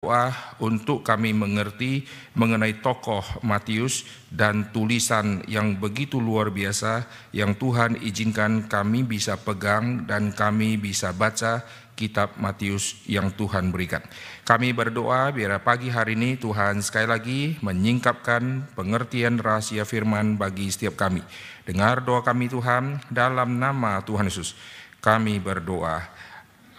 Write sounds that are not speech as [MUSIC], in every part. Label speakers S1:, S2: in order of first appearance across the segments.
S1: doa untuk kami mengerti mengenai tokoh Matius dan tulisan yang begitu luar biasa yang Tuhan izinkan kami bisa pegang dan kami bisa baca kitab Matius yang Tuhan berikan. Kami berdoa biar pagi hari ini Tuhan sekali lagi menyingkapkan pengertian rahasia firman bagi setiap kami. Dengar doa kami Tuhan dalam nama Tuhan Yesus. Kami berdoa.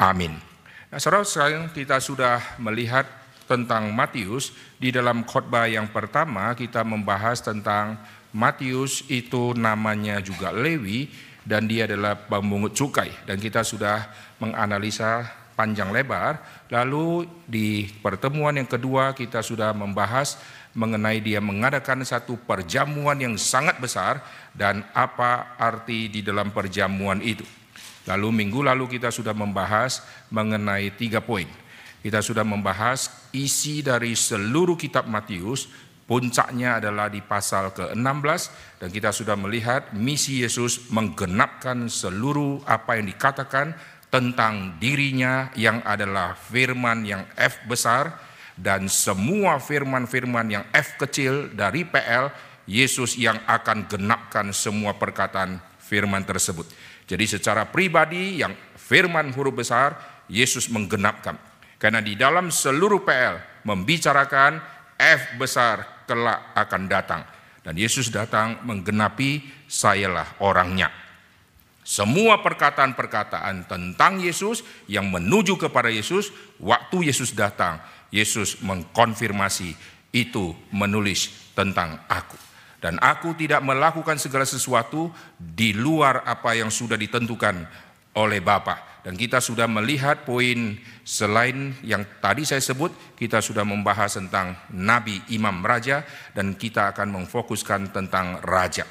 S1: Amin. Nah, saudara sekarang kita sudah melihat tentang Matius. Di dalam khotbah yang pertama kita membahas tentang Matius itu namanya juga Lewi dan dia adalah pemungut cukai. Dan kita sudah menganalisa panjang lebar. Lalu di pertemuan yang kedua kita sudah membahas mengenai dia mengadakan satu perjamuan yang sangat besar dan apa arti di dalam perjamuan itu Lalu minggu lalu kita sudah membahas mengenai tiga poin. Kita sudah membahas isi dari seluruh kitab Matius, puncaknya adalah di pasal ke-16 dan kita sudah melihat misi Yesus menggenapkan seluruh apa yang dikatakan tentang dirinya yang adalah firman yang F besar dan semua firman-firman yang F kecil dari PL Yesus yang akan genapkan semua perkataan firman tersebut. Jadi secara pribadi yang firman huruf besar Yesus menggenapkan. Karena di dalam seluruh PL membicarakan F besar kelak akan datang. Dan Yesus datang menggenapi sayalah orangnya. Semua perkataan-perkataan tentang Yesus yang menuju kepada Yesus, waktu Yesus datang, Yesus mengkonfirmasi itu menulis tentang aku. Dan aku tidak melakukan segala sesuatu di luar apa yang sudah ditentukan oleh Bapa. Dan kita sudah melihat poin selain yang tadi saya sebut, kita sudah membahas tentang Nabi, Imam, Raja, dan kita akan memfokuskan tentang Raja.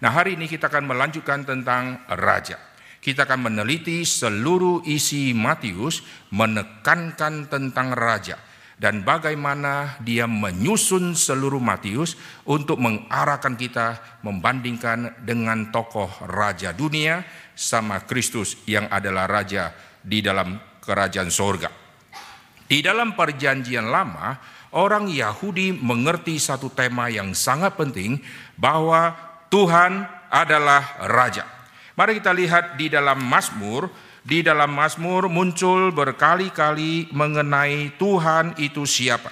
S1: Nah hari ini kita akan melanjutkan tentang Raja. Kita akan meneliti seluruh isi Matius menekankan tentang Raja dan bagaimana dia menyusun seluruh Matius untuk mengarahkan kita membandingkan dengan tokoh raja dunia sama Kristus yang adalah raja di dalam kerajaan sorga. Di dalam perjanjian lama, orang Yahudi mengerti satu tema yang sangat penting bahwa Tuhan adalah raja. Mari kita lihat di dalam Mazmur di dalam Mazmur muncul berkali-kali mengenai Tuhan itu siapa.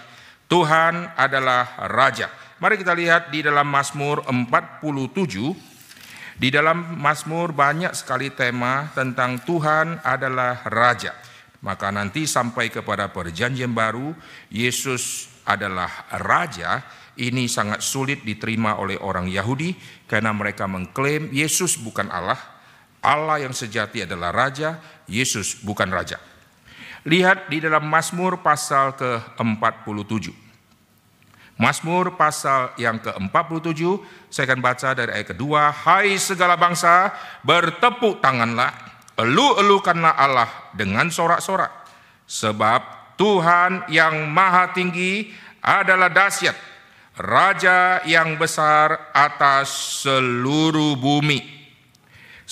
S1: Tuhan adalah Raja. Mari kita lihat di dalam Mazmur 47. Di dalam Mazmur banyak sekali tema tentang Tuhan adalah Raja. Maka nanti sampai kepada perjanjian baru, Yesus adalah Raja. Ini sangat sulit diterima oleh orang Yahudi karena mereka mengklaim Yesus bukan Allah, Allah yang sejati adalah raja, Yesus bukan raja. Lihat di dalam Mazmur pasal ke-47. Mazmur pasal yang ke-47, saya akan baca dari ayat kedua. Hai segala bangsa, bertepuk tanganlah, elu-elukanlah Allah dengan sorak-sorak. Sebab Tuhan yang maha tinggi adalah dahsyat, Raja yang besar atas seluruh bumi.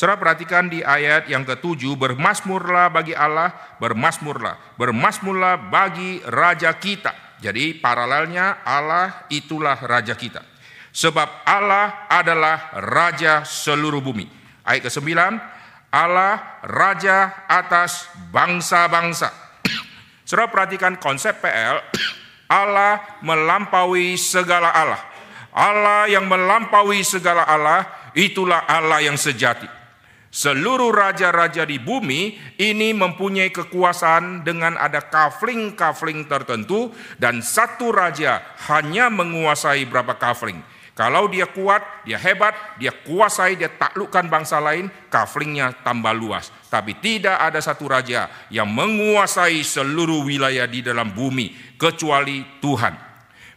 S1: Saudara perhatikan di ayat yang ketujuh, bermasmurlah bagi Allah, bermasmurlah, bermasmurlah bagi Raja kita. Jadi paralelnya Allah itulah Raja kita. Sebab Allah adalah Raja seluruh bumi. Ayat ke-9, Allah Raja atas bangsa-bangsa. [CLEARS THROAT] Saudara perhatikan konsep PL, [CLEARS THROAT] Allah melampaui segala Allah. Allah yang melampaui segala Allah, itulah Allah yang sejati. Seluruh raja-raja di bumi ini mempunyai kekuasaan dengan ada kafling-kafling tertentu dan satu raja hanya menguasai berapa kafling. Kalau dia kuat, dia hebat, dia kuasai, dia taklukkan bangsa lain, kaflingnya tambah luas. Tapi tidak ada satu raja yang menguasai seluruh wilayah di dalam bumi kecuali Tuhan.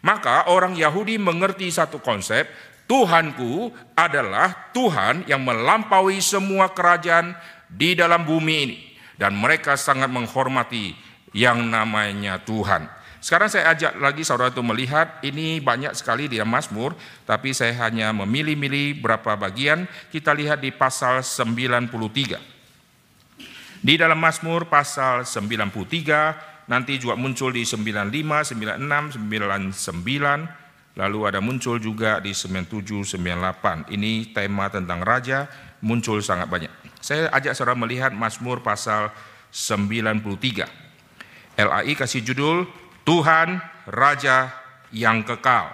S1: Maka orang Yahudi mengerti satu konsep, Tuhanku adalah Tuhan yang melampaui semua kerajaan di dalam bumi ini. Dan mereka sangat menghormati yang namanya Tuhan. Sekarang saya ajak lagi saudara untuk melihat ini banyak sekali di Mazmur, tapi saya hanya memilih-milih berapa bagian. Kita lihat di pasal 93. Di dalam Mazmur pasal 93 nanti juga muncul di 95, 96, 99, lalu ada muncul juga di 97, 98. Ini tema tentang raja muncul sangat banyak. Saya ajak saudara melihat Mazmur pasal 93. LAI kasih judul Tuhan Raja yang kekal.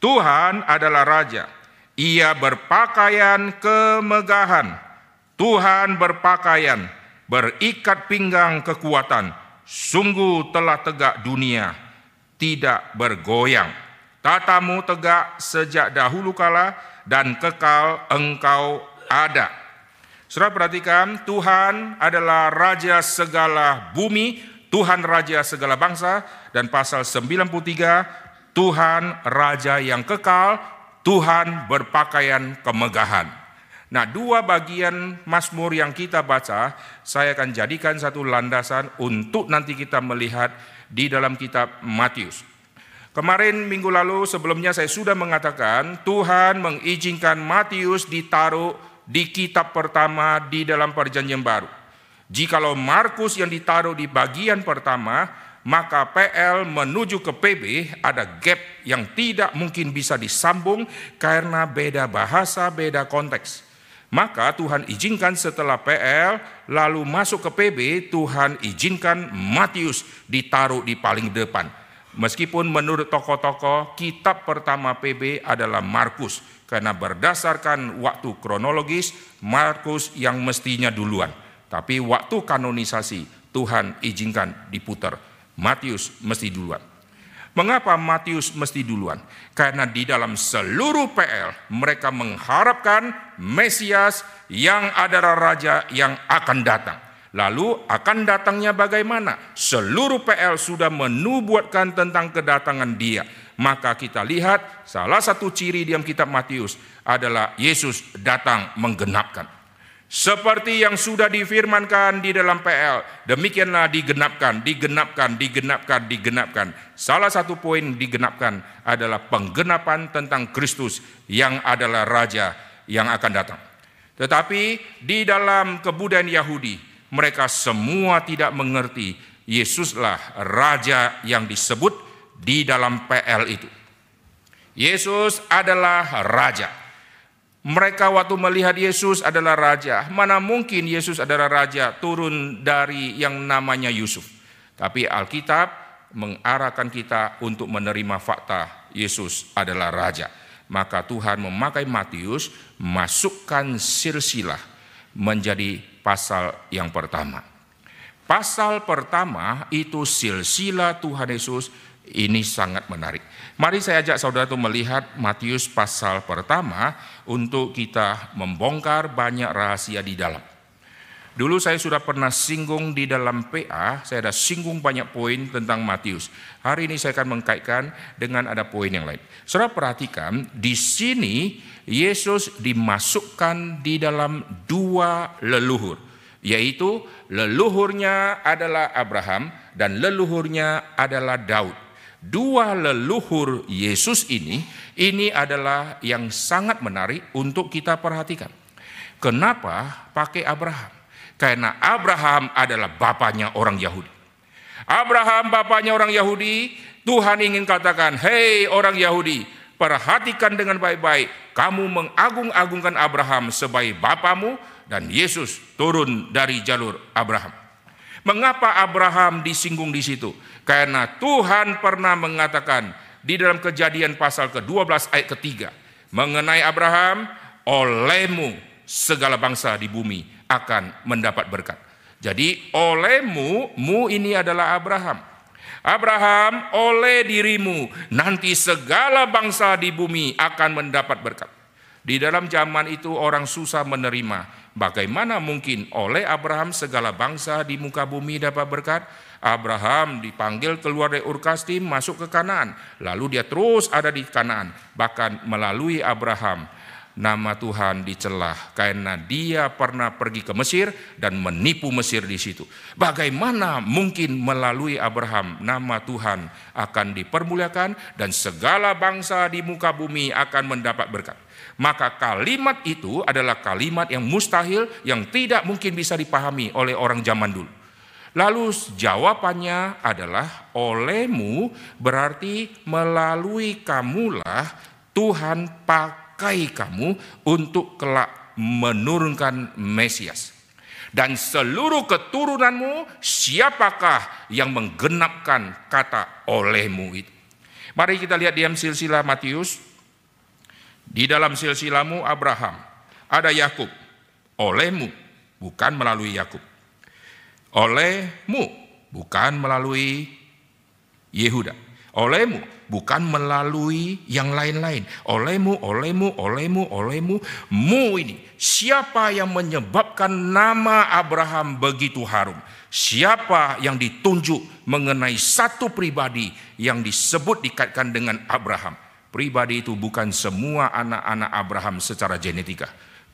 S1: Tuhan adalah raja. Ia berpakaian kemegahan. Tuhan berpakaian, berikat pinggang kekuatan. Sungguh telah tegak dunia, tidak bergoyang. Tatamu tegak sejak dahulu kala dan kekal engkau ada. Saudara perhatikan, Tuhan adalah Raja segala bumi, Tuhan Raja segala bangsa, dan pasal 93 Tuhan Raja yang kekal, Tuhan berpakaian kemegahan. Nah, dua bagian Mazmur yang kita baca, saya akan jadikan satu landasan untuk nanti kita melihat di dalam kitab Matius. Kemarin minggu lalu sebelumnya saya sudah mengatakan Tuhan mengizinkan Matius ditaruh di kitab pertama di dalam perjanjian baru. Jikalau Markus yang ditaruh di bagian pertama, maka PL menuju ke PB ada gap yang tidak mungkin bisa disambung karena beda bahasa, beda konteks. Maka Tuhan izinkan setelah PL lalu masuk ke PB, Tuhan izinkan Matius ditaruh di paling depan. Meskipun menurut tokoh-tokoh kitab pertama PB adalah Markus karena berdasarkan waktu kronologis Markus yang mestinya duluan. Tapi waktu kanonisasi Tuhan izinkan diputar Matius mesti duluan. Mengapa Matius mesti duluan? Karena di dalam seluruh PL mereka mengharapkan Mesias yang adalah raja yang akan datang. Lalu akan datangnya bagaimana? Seluruh PL sudah menubuatkan tentang kedatangan dia. Maka kita lihat salah satu ciri diam kitab Matius adalah Yesus datang menggenapkan. Seperti yang sudah difirmankan di dalam PL, demikianlah digenapkan, digenapkan, digenapkan, digenapkan. Salah satu poin digenapkan adalah penggenapan tentang Kristus yang adalah Raja yang akan datang. Tetapi di dalam kebudayaan Yahudi, mereka semua tidak mengerti Yesuslah Raja yang disebut di dalam PL itu. Yesus adalah Raja. Mereka waktu melihat Yesus adalah raja. Mana mungkin Yesus adalah raja turun dari yang namanya Yusuf. Tapi Alkitab mengarahkan kita untuk menerima fakta Yesus adalah raja. Maka Tuhan memakai Matius masukkan silsilah menjadi pasal yang pertama. Pasal pertama itu silsilah Tuhan Yesus ini sangat menarik. Mari saya ajak saudara itu melihat Matius pasal pertama untuk kita membongkar banyak rahasia di dalam. Dulu saya sudah pernah singgung di dalam PA, saya ada singgung banyak poin tentang Matius. Hari ini saya akan mengkaitkan dengan ada poin yang lain. Saudara perhatikan, di sini Yesus dimasukkan di dalam dua leluhur, yaitu leluhurnya adalah Abraham dan leluhurnya adalah Daud dua leluhur Yesus ini, ini adalah yang sangat menarik untuk kita perhatikan. Kenapa pakai Abraham? Karena Abraham adalah bapaknya orang Yahudi. Abraham bapaknya orang Yahudi, Tuhan ingin katakan, hei orang Yahudi, perhatikan dengan baik-baik, kamu mengagung-agungkan Abraham sebagai bapamu dan Yesus turun dari jalur Abraham. Mengapa Abraham disinggung di situ? Karena Tuhan pernah mengatakan di dalam kejadian pasal ke-12 ayat ketiga mengenai Abraham, olehmu segala bangsa di bumi akan mendapat berkat. Jadi olehmu, mu ini adalah Abraham. Abraham, oleh dirimu nanti segala bangsa di bumi akan mendapat berkat. Di dalam zaman itu orang susah menerima. Bagaimana mungkin oleh Abraham segala bangsa di muka bumi dapat berkat? Abraham dipanggil keluar dari Urkastim masuk ke Kanaan. Lalu dia terus ada di Kanaan. Bahkan melalui Abraham nama Tuhan dicelah karena dia pernah pergi ke Mesir dan menipu Mesir di situ. Bagaimana mungkin melalui Abraham nama Tuhan akan dipermuliakan dan segala bangsa di muka bumi akan mendapat berkat. Maka kalimat itu adalah kalimat yang mustahil yang tidak mungkin bisa dipahami oleh orang zaman dulu. Lalu jawabannya adalah olehmu berarti melalui kamulah Tuhan pakai kamu untuk kelak menurunkan Mesias. Dan seluruh keturunanmu siapakah yang menggenapkan kata olehmu itu. Mari kita lihat di silsilah Matius. Di dalam silsilahmu Abraham, ada Yakub, olehmu, bukan melalui Yakub olehmu, bukan melalui Yehuda. Olehmu, bukan melalui yang lain-lain. Olehmu, olehmu, olehmu, olehmu, mu ini. Siapa yang menyebabkan nama Abraham begitu harum? Siapa yang ditunjuk mengenai satu pribadi yang disebut dikaitkan dengan Abraham? Pribadi itu bukan semua anak-anak Abraham secara genetika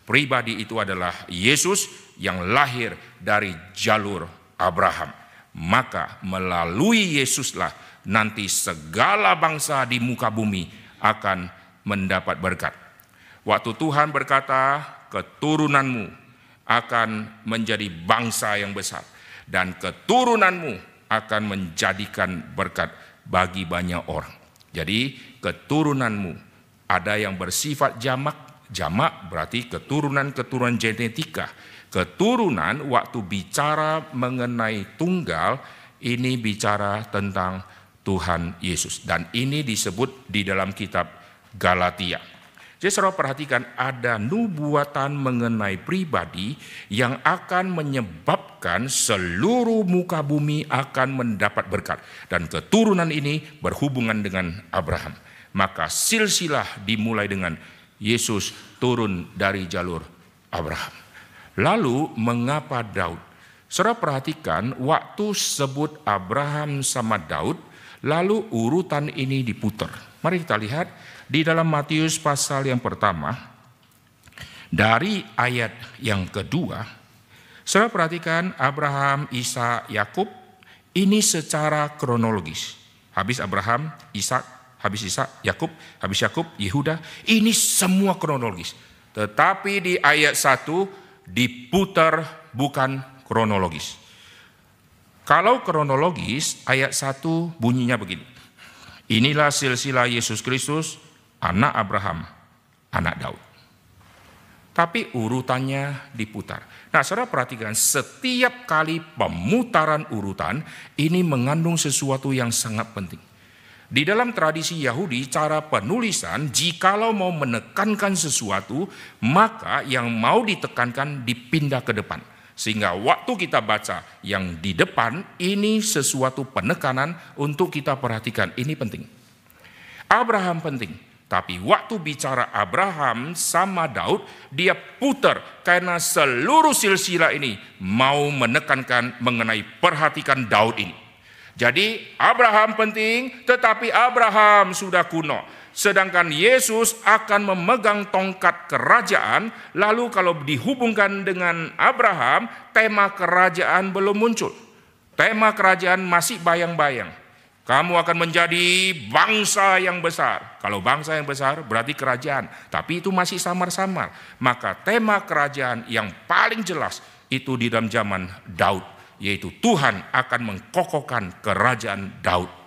S1: pribadi itu adalah Yesus yang lahir dari jalur Abraham. Maka melalui Yesuslah nanti segala bangsa di muka bumi akan mendapat berkat. Waktu Tuhan berkata, keturunanmu akan menjadi bangsa yang besar dan keturunanmu akan menjadikan berkat bagi banyak orang. Jadi keturunanmu ada yang bersifat jamak Jamak berarti keturunan-keturunan genetika. Keturunan waktu bicara mengenai tunggal ini bicara tentang Tuhan Yesus dan ini disebut di dalam kitab Galatia. Jadi saudara perhatikan ada nubuatan mengenai pribadi yang akan menyebabkan seluruh muka bumi akan mendapat berkat. Dan keturunan ini berhubungan dengan Abraham. Maka silsilah dimulai dengan Yesus turun dari jalur Abraham. Lalu mengapa Daud? Saudara perhatikan waktu sebut Abraham sama Daud, lalu urutan ini diputar. Mari kita lihat di dalam Matius pasal yang pertama, dari ayat yang kedua, saudara perhatikan Abraham, Isa, Yakub, ini secara kronologis. Habis Abraham, Ishak, habis Isa, Yakub, habis Yakub, Yehuda. Ini semua kronologis. Tetapi di ayat 1 diputar bukan kronologis. Kalau kronologis, ayat 1 bunyinya begini. Inilah silsilah Yesus Kristus, anak Abraham, anak Daud. Tapi urutannya diputar. Nah, saudara perhatikan, setiap kali pemutaran urutan ini mengandung sesuatu yang sangat penting. Di dalam tradisi Yahudi, cara penulisan, jikalau mau menekankan sesuatu, maka yang mau ditekankan dipindah ke depan. Sehingga waktu kita baca yang di depan, ini sesuatu penekanan untuk kita perhatikan. Ini penting. Abraham penting. Tapi waktu bicara Abraham sama Daud, dia putar karena seluruh silsilah ini mau menekankan mengenai perhatikan Daud ini. Jadi Abraham penting, tetapi Abraham sudah kuno. Sedangkan Yesus akan memegang tongkat kerajaan, lalu kalau dihubungkan dengan Abraham, tema kerajaan belum muncul. Tema kerajaan masih bayang-bayang. Kamu akan menjadi bangsa yang besar. Kalau bangsa yang besar berarti kerajaan, tapi itu masih samar-samar. Maka tema kerajaan yang paling jelas itu di dalam zaman Daud yaitu Tuhan akan mengkokohkan kerajaan Daud.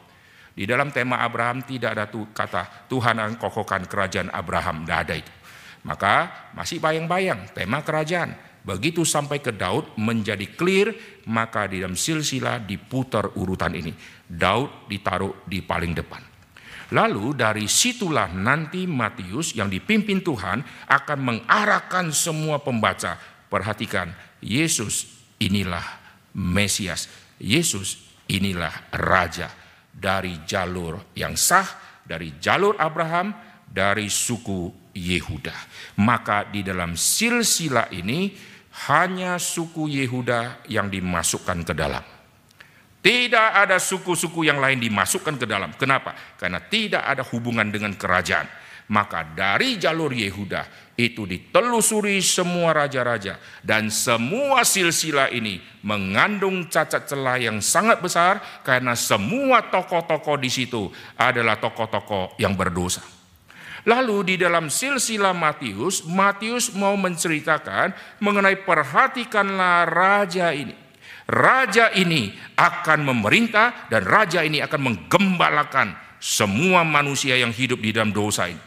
S1: Di dalam tema Abraham tidak ada tuh kata Tuhan akan kokohkan kerajaan Abraham, tidak ada itu. Maka masih bayang-bayang tema kerajaan. Begitu sampai ke Daud menjadi clear, maka di dalam silsilah diputar urutan ini. Daud ditaruh di paling depan. Lalu dari situlah nanti Matius yang dipimpin Tuhan akan mengarahkan semua pembaca. Perhatikan, Yesus inilah Mesias. Yesus inilah raja dari jalur yang sah, dari jalur Abraham, dari suku Yehuda. Maka di dalam silsilah ini hanya suku Yehuda yang dimasukkan ke dalam. Tidak ada suku-suku yang lain dimasukkan ke dalam. Kenapa? Karena tidak ada hubungan dengan kerajaan. Maka dari jalur Yehuda itu ditelusuri semua raja-raja dan semua silsilah ini mengandung cacat celah yang sangat besar karena semua tokoh-tokoh di situ adalah tokoh-tokoh yang berdosa. Lalu di dalam silsilah Matius, Matius mau menceritakan mengenai perhatikanlah raja ini. Raja ini akan memerintah dan raja ini akan menggembalakan semua manusia yang hidup di dalam dosa ini.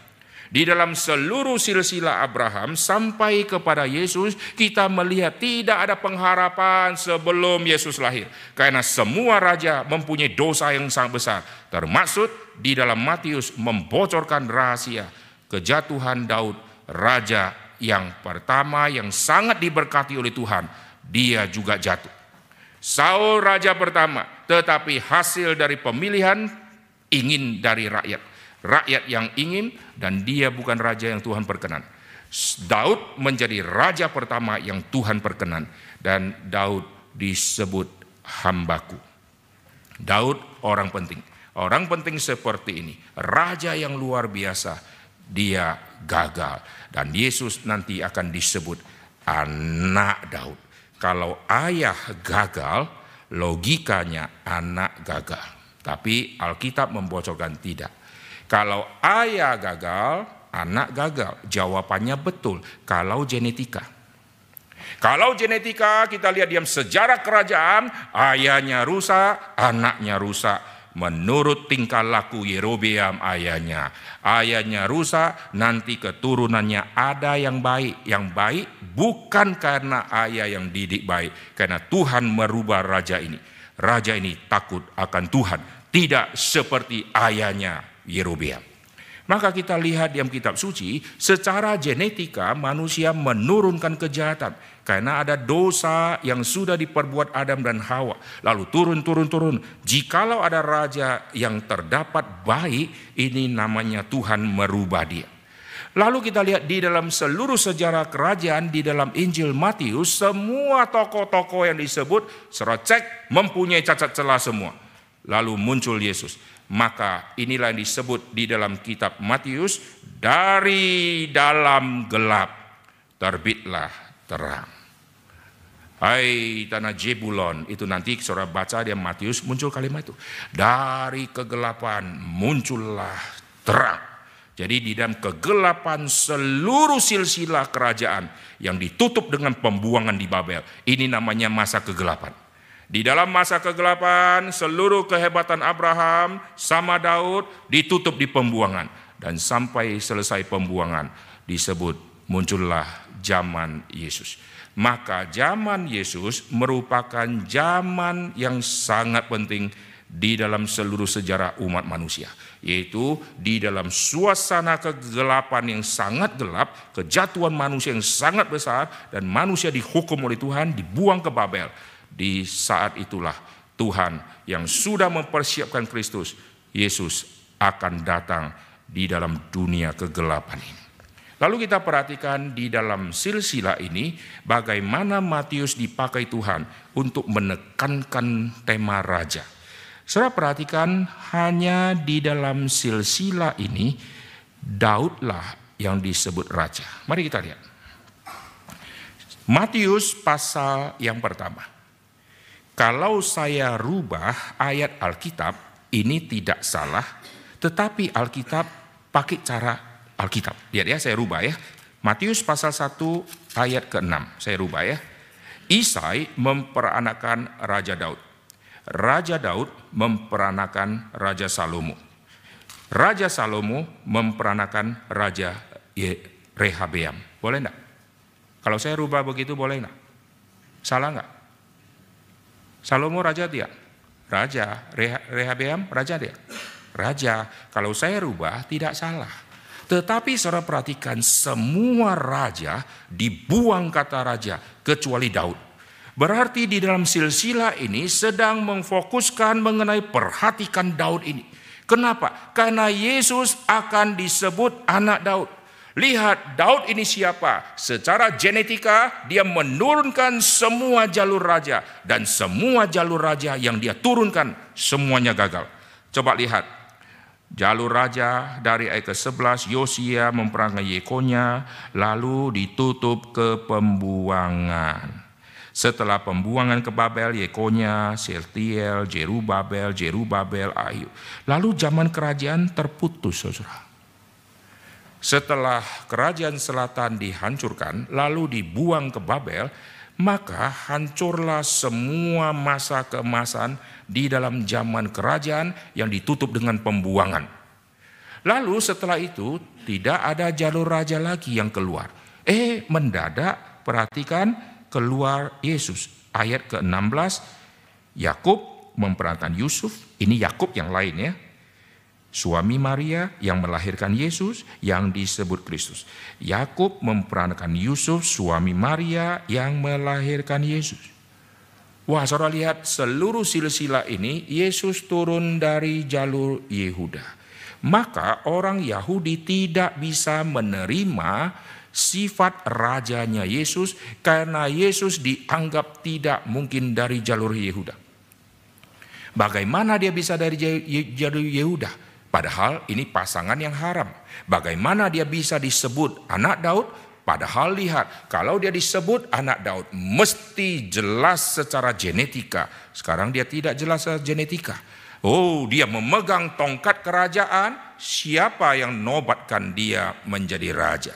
S1: Di dalam seluruh silsilah Abraham sampai kepada Yesus, kita melihat tidak ada pengharapan sebelum Yesus lahir. Karena semua raja mempunyai dosa yang sangat besar. Termasuk di dalam Matius membocorkan rahasia kejatuhan Daud, raja yang pertama yang sangat diberkati oleh Tuhan. Dia juga jatuh. Saul raja pertama, tetapi hasil dari pemilihan ingin dari rakyat rakyat yang ingin dan dia bukan raja yang Tuhan perkenan. Daud menjadi raja pertama yang Tuhan perkenan dan Daud disebut hambaku. Daud orang penting. Orang penting seperti ini, raja yang luar biasa, dia gagal dan Yesus nanti akan disebut anak Daud. Kalau ayah gagal, logikanya anak gagal. Tapi Alkitab membocorkan tidak. Kalau ayah gagal, anak gagal. Jawabannya betul. Kalau genetika. Kalau genetika kita lihat diam sejarah kerajaan, ayahnya rusak, anaknya rusak. Menurut tingkah laku Yerobeam ayahnya. Ayahnya rusak, nanti keturunannya ada yang baik. Yang baik bukan karena ayah yang didik baik. Karena Tuhan merubah raja ini. Raja ini takut akan Tuhan. Tidak seperti ayahnya Yerobeam. Maka kita lihat di kitab suci, secara genetika manusia menurunkan kejahatan. Karena ada dosa yang sudah diperbuat Adam dan Hawa. Lalu turun, turun, turun. Jikalau ada raja yang terdapat baik, ini namanya Tuhan merubah dia. Lalu kita lihat di dalam seluruh sejarah kerajaan di dalam Injil Matius, semua tokoh-tokoh yang disebut secara cek mempunyai cacat celah semua. Lalu muncul Yesus. Maka inilah yang disebut di dalam kitab Matius, dari dalam gelap terbitlah terang. Hai tanah Jebulon, itu nanti saudara baca di Matius muncul kalimat itu. Dari kegelapan muncullah terang. Jadi di dalam kegelapan seluruh silsilah kerajaan yang ditutup dengan pembuangan di Babel. Ini namanya masa kegelapan. Di dalam masa kegelapan, seluruh kehebatan Abraham sama Daud ditutup di pembuangan. Dan sampai selesai pembuangan disebut muncullah zaman Yesus. Maka zaman Yesus merupakan zaman yang sangat penting di dalam seluruh sejarah umat manusia. Yaitu di dalam suasana kegelapan yang sangat gelap, kejatuhan manusia yang sangat besar, dan manusia dihukum oleh Tuhan, dibuang ke Babel di saat itulah Tuhan yang sudah mempersiapkan Kristus, Yesus akan datang di dalam dunia kegelapan ini. Lalu kita perhatikan di dalam silsilah ini bagaimana Matius dipakai Tuhan untuk menekankan tema raja. Saudara perhatikan hanya di dalam silsilah ini Daudlah yang disebut raja. Mari kita lihat. Matius pasal yang pertama. Kalau saya rubah ayat Alkitab, ini tidak salah, tetapi Alkitab pakai cara Alkitab. Lihat ya, saya rubah ya. Matius pasal 1 ayat ke-6, saya rubah ya. Isai memperanakan Raja Daud. Raja Daud memperanakan Raja Salomo. Raja Salomo memperanakan Raja Rehabeam. Boleh enggak? Kalau saya rubah begitu boleh enggak? Salah enggak? Salomo raja dia? Raja. Rehabeam raja dia? Raja. Kalau saya rubah tidak salah. Tetapi saudara perhatikan semua raja dibuang kata raja kecuali Daud. Berarti di dalam silsilah ini sedang memfokuskan mengenai perhatikan Daud ini. Kenapa? Karena Yesus akan disebut anak Daud. Lihat Daud ini siapa? Secara genetika dia menurunkan semua jalur raja dan semua jalur raja yang dia turunkan semuanya gagal. Coba lihat jalur raja dari ayat ke-11 Yosia memperangai Yekonya lalu ditutup ke pembuangan. Setelah pembuangan ke Babel, Yekonya, Seltiel, Jerubabel, Jerubabel, Ayu. Lalu zaman kerajaan terputus, saudara. Setelah kerajaan selatan dihancurkan, lalu dibuang ke Babel, maka hancurlah semua masa keemasan di dalam zaman kerajaan yang ditutup dengan pembuangan. Lalu setelah itu tidak ada jalur raja lagi yang keluar. Eh mendadak perhatikan keluar Yesus. Ayat ke-16 Yakub memperankan Yusuf, ini Yakub yang lain ya suami Maria yang melahirkan Yesus yang disebut Kristus. Yakub memperankan Yusuf, suami Maria yang melahirkan Yesus. Wah, saudara lihat seluruh silsilah ini Yesus turun dari jalur Yehuda. Maka orang Yahudi tidak bisa menerima sifat rajanya Yesus karena Yesus dianggap tidak mungkin dari jalur Yehuda. Bagaimana dia bisa dari jalur Yehuda? Padahal ini pasangan yang haram. Bagaimana dia bisa disebut anak Daud? Padahal lihat, kalau dia disebut anak Daud, mesti jelas secara genetika. Sekarang dia tidak jelas secara genetika. Oh, dia memegang tongkat kerajaan. Siapa yang nobatkan dia menjadi raja?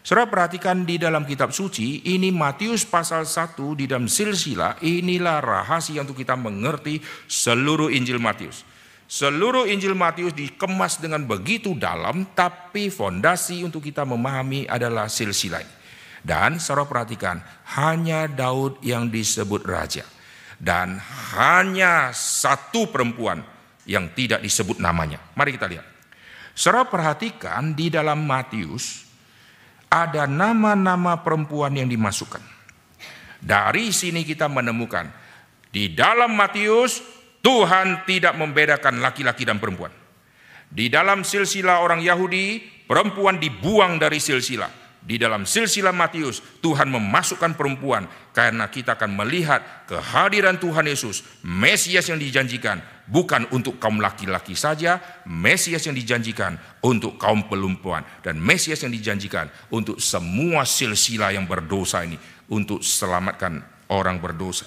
S1: Saudara perhatikan di dalam kitab suci, ini Matius pasal 1 di dalam silsilah, inilah rahasia untuk kita mengerti seluruh Injil Matius. Seluruh Injil Matius dikemas dengan begitu dalam, tapi fondasi untuk kita memahami adalah silsilah. Dan saudara perhatikan, hanya Daud yang disebut raja. Dan hanya satu perempuan yang tidak disebut namanya. Mari kita lihat. Saudara perhatikan di dalam Matius, ada nama-nama perempuan yang dimasukkan. Dari sini kita menemukan, di dalam Matius Tuhan tidak membedakan laki-laki dan perempuan. Di dalam silsilah orang Yahudi, perempuan dibuang dari silsilah. Di dalam silsilah Matius, Tuhan memasukkan perempuan karena kita akan melihat kehadiran Tuhan Yesus, Mesias yang dijanjikan, bukan untuk kaum laki-laki saja, Mesias yang dijanjikan untuk kaum perempuan, dan Mesias yang dijanjikan untuk semua silsilah yang berdosa ini, untuk selamatkan orang berdosa.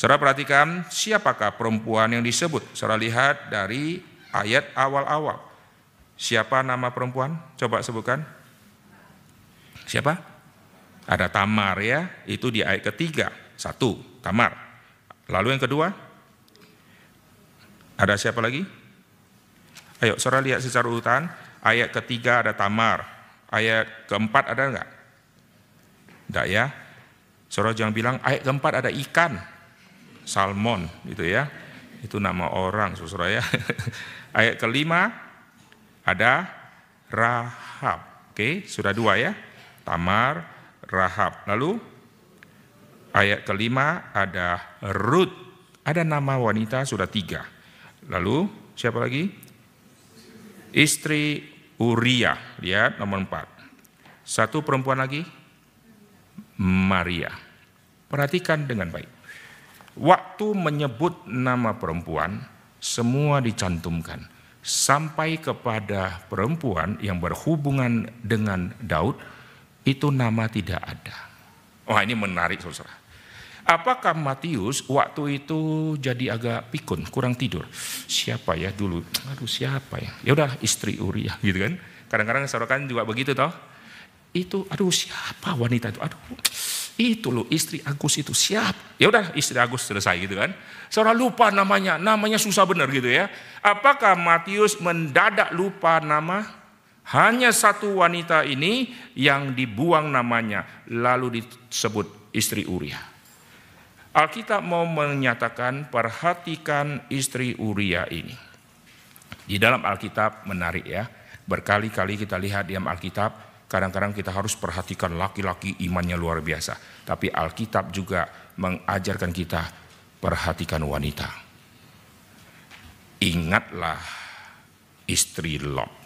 S1: Saudara perhatikan siapakah perempuan yang disebut. Saudara lihat dari ayat awal-awal. Siapa nama perempuan? Coba sebutkan. Siapa? Ada Tamar ya, itu di ayat ketiga. Satu, Tamar. Lalu yang kedua? Ada siapa lagi? Ayo, saudara lihat secara urutan. Ayat ketiga ada Tamar. Ayat keempat ada enggak? Enggak ya. Saudara jangan bilang ayat keempat ada ikan. Salmon itu ya. Itu nama orang saudara ya. [LAUGHS] Ayat kelima ada Rahab. Oke, sudah dua ya. Tamar, Rahab. Lalu ayat kelima ada Ruth. Ada nama wanita sudah tiga. Lalu siapa lagi? Istri Uria. Lihat nomor empat. Satu perempuan lagi. Maria. Perhatikan dengan baik. Waktu menyebut nama perempuan, semua dicantumkan. Sampai kepada perempuan yang berhubungan dengan Daud, itu nama tidak ada. Wah ini menarik saudara. Apakah Matius waktu itu jadi agak pikun, kurang tidur? Siapa ya dulu? Aduh siapa ya? Ya udah istri Uriah gitu kan. Kadang-kadang saudara kan juga begitu toh. Itu aduh siapa wanita itu? Aduh itu loh istri Agus itu siap. Ya udah istri Agus selesai gitu kan. Seorang lupa namanya, namanya susah benar gitu ya. Apakah Matius mendadak lupa nama? Hanya satu wanita ini yang dibuang namanya lalu disebut istri Uria. Alkitab mau menyatakan perhatikan istri Uria ini. Di dalam Alkitab menarik ya. Berkali-kali kita lihat di dalam Alkitab Kadang-kadang kita harus perhatikan laki-laki imannya luar biasa. Tapi Alkitab juga mengajarkan kita perhatikan wanita. Ingatlah istri Lot.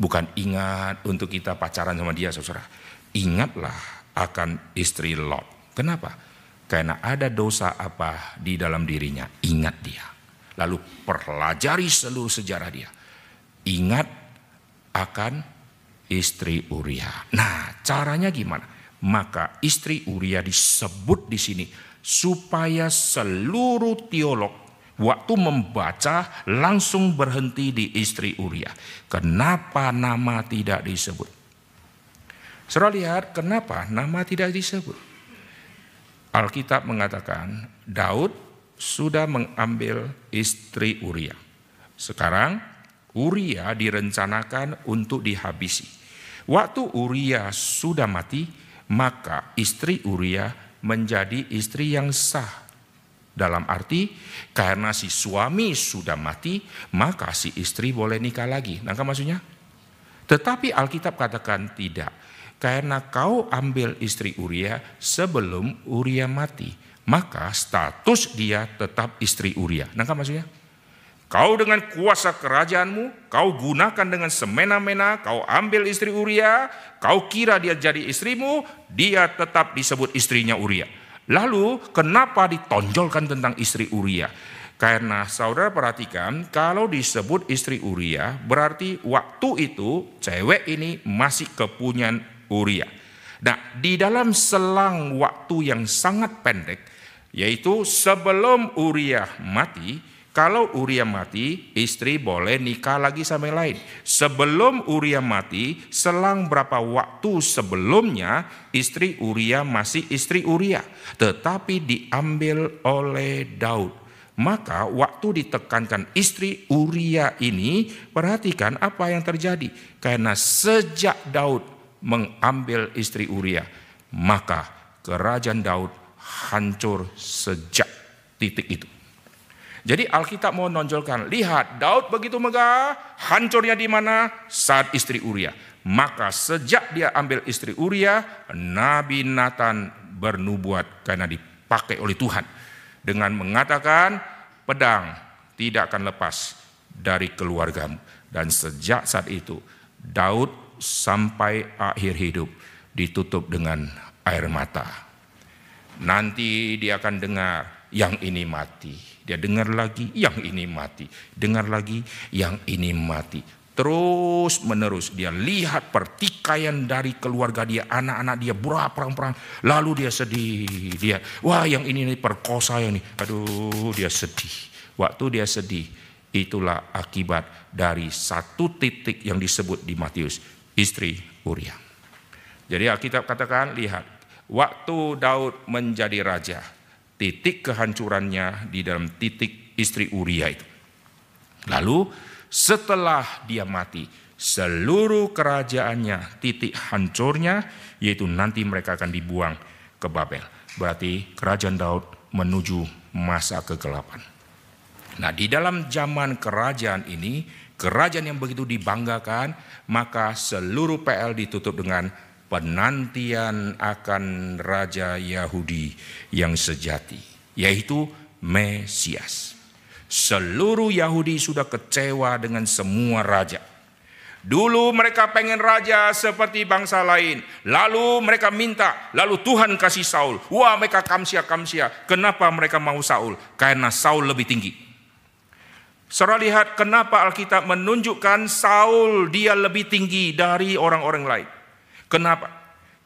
S1: Bukan ingat untuk kita pacaran sama dia saudara. Ingatlah akan istri Lot. Kenapa? Karena ada dosa apa di dalam dirinya. Ingat dia. Lalu pelajari seluruh sejarah dia. Ingat akan istri Uria. Nah, caranya gimana? Maka istri Uria disebut di sini supaya seluruh teolog waktu membaca langsung berhenti di istri Uria. Kenapa nama tidak disebut? Saudara lihat kenapa nama tidak disebut? Alkitab mengatakan Daud sudah mengambil istri Uria. Sekarang Uria direncanakan untuk dihabisi. Waktu Uria sudah mati, maka istri Uria menjadi istri yang sah. Dalam arti karena si suami sudah mati, maka si istri boleh nikah lagi. Nangka maksudnya? Tetapi Alkitab katakan tidak. Karena kau ambil istri Uria sebelum Uria mati maka status dia tetap istri Uria. Nangka maksudnya? Kau dengan kuasa kerajaanmu, kau gunakan dengan semena-mena, kau ambil istri Uria, kau kira dia jadi istrimu, dia tetap disebut istrinya Uria. Lalu kenapa ditonjolkan tentang istri Uria? Karena saudara perhatikan, kalau disebut istri Uria, berarti waktu itu cewek ini masih kepunyaan Uria. Nah, di dalam selang waktu yang sangat pendek, yaitu sebelum Uria mati, kalau Uria mati, istri boleh nikah lagi sama yang lain. Sebelum Uria mati, selang berapa waktu sebelumnya, istri Uria masih istri Uria. Tetapi diambil oleh Daud. Maka waktu ditekankan istri Uria ini, perhatikan apa yang terjadi. Karena sejak Daud mengambil istri Uria, maka kerajaan Daud hancur sejak titik itu. Jadi Alkitab mau nonjolkan, lihat Daud begitu megah, hancurnya di mana? Saat istri Uria. Maka sejak dia ambil istri Uria, Nabi Nathan bernubuat karena dipakai oleh Tuhan. Dengan mengatakan, pedang tidak akan lepas dari keluargamu. Dan sejak saat itu, Daud sampai akhir hidup ditutup dengan air mata. Nanti dia akan dengar yang ini mati. Dia dengar lagi yang ini mati. Dengar lagi yang ini mati. Terus menerus dia lihat pertikaian dari keluarga dia, anak-anak dia burak perang-perang. Lalu dia sedih, dia wah yang ini nih perkosa yang ini. Aduh dia sedih. Waktu dia sedih, itulah akibat dari satu titik yang disebut di Matius, istri Uria. Jadi Alkitab katakan, lihat, Waktu Daud menjadi raja, titik kehancurannya di dalam titik istri Uria itu. Lalu setelah dia mati, seluruh kerajaannya titik hancurnya yaitu nanti mereka akan dibuang ke Babel. Berarti kerajaan Daud menuju masa kegelapan. Nah, di dalam zaman kerajaan ini, kerajaan yang begitu dibanggakan, maka seluruh PL ditutup dengan penantian akan Raja Yahudi yang sejati, yaitu Mesias. Seluruh Yahudi sudah kecewa dengan semua raja. Dulu mereka pengen raja seperti bangsa lain. Lalu mereka minta, lalu Tuhan kasih Saul. Wah mereka kamsia kamsia. Kenapa mereka mau Saul? Karena Saul lebih tinggi. Saudara lihat kenapa Alkitab menunjukkan Saul dia lebih tinggi dari orang-orang lain. Kenapa?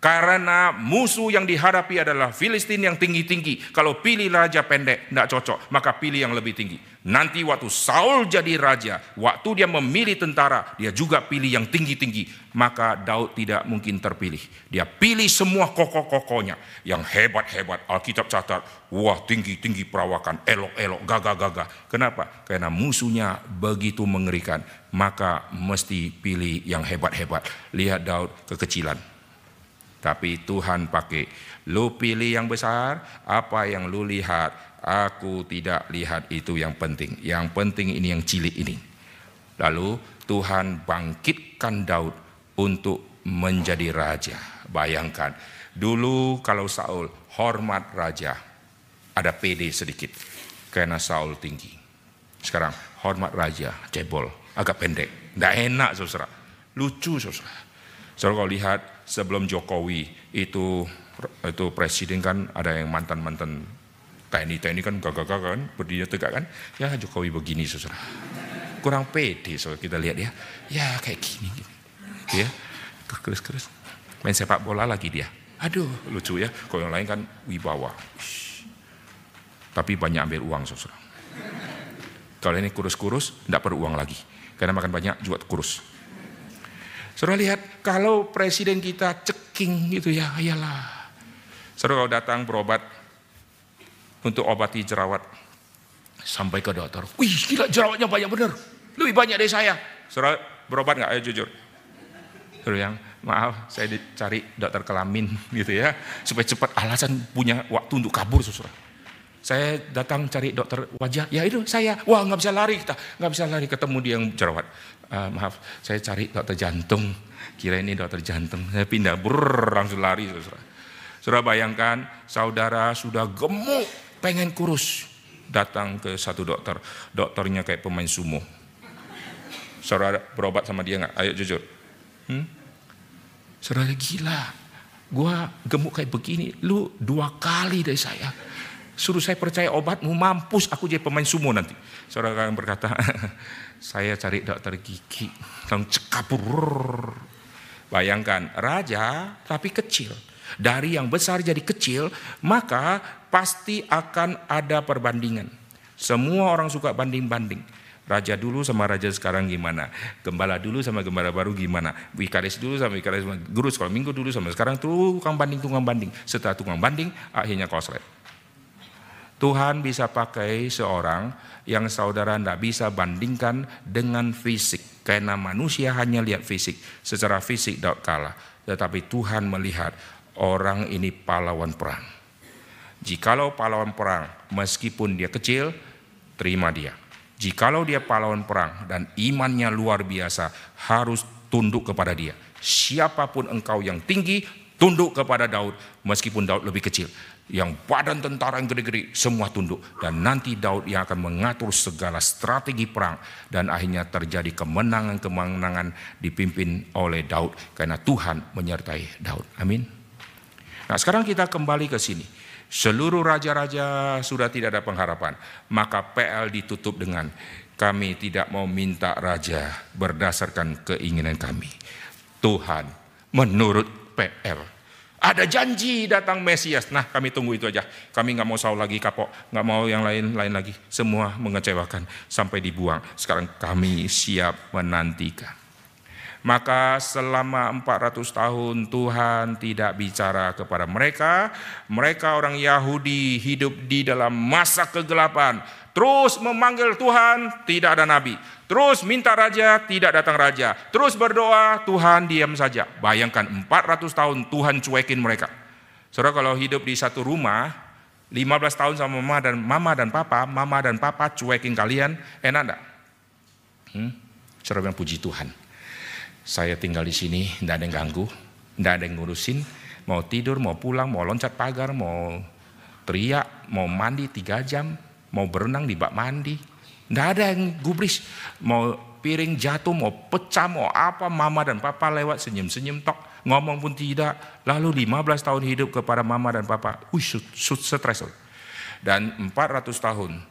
S1: Karena musuh yang dihadapi adalah Filistin yang tinggi-tinggi. Kalau pilih raja pendek, tidak cocok. Maka pilih yang lebih tinggi. Nanti waktu Saul jadi raja, waktu dia memilih tentara, dia juga pilih yang tinggi-tinggi. Maka Daud tidak mungkin terpilih. Dia pilih semua kokoh-kokohnya. Yang hebat-hebat. Alkitab catat, wah tinggi-tinggi perawakan, elok-elok, gagah-gagah. Kenapa? Karena musuhnya begitu mengerikan. Maka mesti pilih yang hebat-hebat. Lihat Daud kekecilan tapi Tuhan pakai, lu pilih yang besar, apa yang lu lihat, aku tidak lihat itu yang penting. Yang penting ini yang cilik ini. Lalu Tuhan bangkitkan Daud untuk menjadi raja. Bayangkan, dulu kalau Saul hormat raja, ada PD sedikit. Karena Saul tinggi. Sekarang hormat raja, cebol, agak pendek. Tidak enak saudara. Lucu saudara. Saudara kalau lihat sebelum Jokowi itu itu presiden kan ada yang mantan-mantan TNI TNI kan gagah-gagah kan berdiri tegak kan ya Jokowi begini saudara kurang pede saudara kita lihat ya. Ya kayak gini, gini. ya keris-keris main sepak bola lagi dia. Aduh lucu ya kalau yang lain kan wibawa. Tapi banyak ambil uang saudara kalau ini kurus-kurus tidak perlu uang lagi. Karena makan banyak juga kurus Saudara lihat, kalau presiden kita ceking gitu ya, ayalah. Saudara kalau datang berobat untuk obati jerawat. Sampai ke dokter, wih gila jerawatnya banyak bener, lebih banyak dari saya. Saudara berobat nggak? Ayo jujur. Suruh yang maaf saya dicari dokter kelamin [LAUGHS] gitu ya supaya cepat alasan punya waktu untuk kabur saudara. Saya datang cari dokter wajah, ya itu saya, wah nggak bisa lari kita, nggak bisa lari ketemu dia yang jerawat. Uh, maaf, saya cari dokter jantung, kira ini dokter jantung, saya pindah, brrr, langsung lari saudara. Saudara bayangkan, saudara sudah gemuk, pengen kurus, datang ke satu dokter, dokternya kayak pemain sumo. Saudara berobat sama dia nggak? Ayo jujur. Hmm? Saudara gila, gua gemuk kayak begini, lu dua kali dari saya. Suruh saya percaya obatmu, mampus aku jadi pemain sumo nanti. Saudara akan berkata, [LAUGHS] saya cari dokter gigi, langsung cekapur. Bayangkan, raja tapi kecil. Dari yang besar jadi kecil, maka pasti akan ada perbandingan. Semua orang suka banding-banding. Raja dulu sama raja sekarang gimana? Gembala dulu sama gembala baru gimana? Wikaris dulu sama wikaris guru sekolah minggu dulu sama sekarang tukang banding tukang banding. Setelah tukang banding akhirnya koslet. Tuhan bisa pakai seorang yang saudara tidak bisa bandingkan dengan fisik. Karena manusia hanya lihat fisik. Secara fisik tidak kalah. Tetapi Tuhan melihat orang ini pahlawan perang. Jikalau pahlawan perang, meskipun dia kecil, terima dia. Jikalau dia pahlawan perang dan imannya luar biasa, harus tunduk kepada dia. Siapa pun engkau yang tinggi, tunduk kepada Daud, meskipun Daud lebih kecil. Yang badan tentara yang gede-gede, semua tunduk. Dan nanti Daud yang akan mengatur segala strategi perang. Dan akhirnya terjadi kemenangan-kemenangan dipimpin oleh Daud. Karena Tuhan menyertai Daud. Amin. Nah sekarang kita kembali ke sini. Seluruh raja-raja sudah tidak ada pengharapan. Maka PL ditutup dengan kami tidak mau minta raja berdasarkan keinginan kami. Tuhan menurut PL. Ada janji datang Mesias. Nah kami tunggu itu aja. Kami nggak mau Saul lagi kapok. nggak mau yang lain-lain lagi. Semua mengecewakan sampai dibuang. Sekarang kami siap menantikan. Maka selama 400 tahun Tuhan tidak bicara kepada mereka. Mereka orang Yahudi hidup di dalam masa kegelapan. Terus memanggil Tuhan, tidak ada nabi. Terus minta raja, tidak datang raja. Terus berdoa, Tuhan diam saja. Bayangkan 400 tahun Tuhan cuekin mereka. Saudara kalau hidup di satu rumah, 15 tahun sama mama dan mama dan papa, mama dan papa cuekin kalian, enak enggak? Hmm? Saudara bilang puji Tuhan. Saya tinggal di sini, tidak ada yang ganggu, tidak ada yang ngurusin. Mau tidur, mau pulang, mau loncat pagar, mau teriak, mau mandi tiga jam, mau berenang di bak mandi. Tidak ada yang gubris. Mau piring jatuh, mau pecah, mau apa, mama dan papa lewat senyum-senyum tok. Ngomong pun tidak. Lalu 15 tahun hidup kepada mama dan papa. Wih, stres. Dan 400 tahun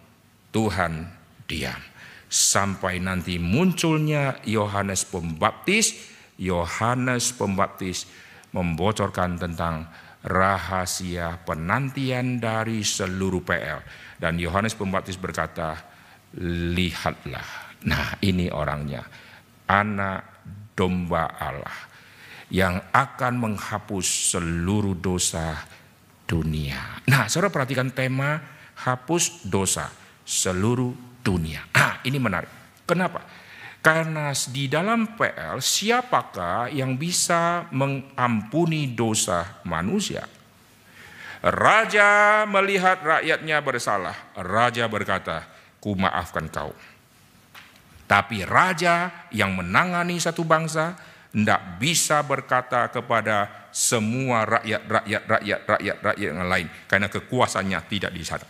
S1: Tuhan diam sampai nanti munculnya Yohanes Pembaptis. Yohanes Pembaptis membocorkan tentang rahasia penantian dari seluruh PL. Dan Yohanes Pembaptis berkata, lihatlah. Nah ini orangnya, anak domba Allah yang akan menghapus seluruh dosa dunia. Nah saudara perhatikan tema hapus dosa seluruh dunia. Nah, ini menarik. Kenapa? Karena di dalam PL siapakah yang bisa mengampuni dosa manusia? Raja melihat rakyatnya bersalah. Raja berkata, ku maafkan kau. Tapi raja yang menangani satu bangsa tidak bisa berkata kepada semua rakyat, rakyat, rakyat, rakyat, rakyat yang lain. Karena kekuasaannya tidak di sana.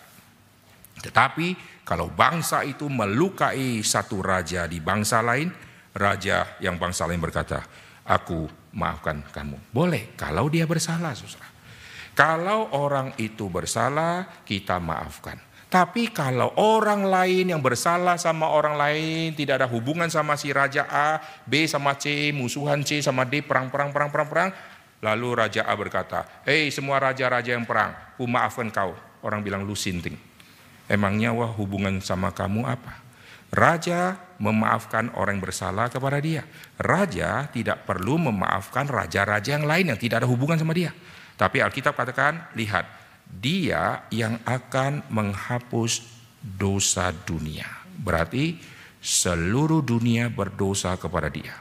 S1: Tetapi kalau bangsa itu melukai satu raja di bangsa lain, raja yang bangsa lain berkata, aku maafkan kamu. Boleh kalau dia bersalah, susah. Kalau orang itu bersalah, kita maafkan. Tapi kalau orang lain yang bersalah sama orang lain, tidak ada hubungan sama si raja A, B sama C, musuhan C sama D, perang, perang, perang, perang, perang. Lalu raja A berkata, hei semua raja-raja yang perang, ku maafkan kau. Orang bilang lu sinting. Emangnya wah hubungan sama kamu apa? Raja memaafkan orang yang bersalah kepada dia. Raja tidak perlu memaafkan raja-raja yang lain yang tidak ada hubungan sama dia. Tapi Alkitab katakan, lihat, dia yang akan menghapus dosa dunia. Berarti seluruh dunia berdosa kepada dia.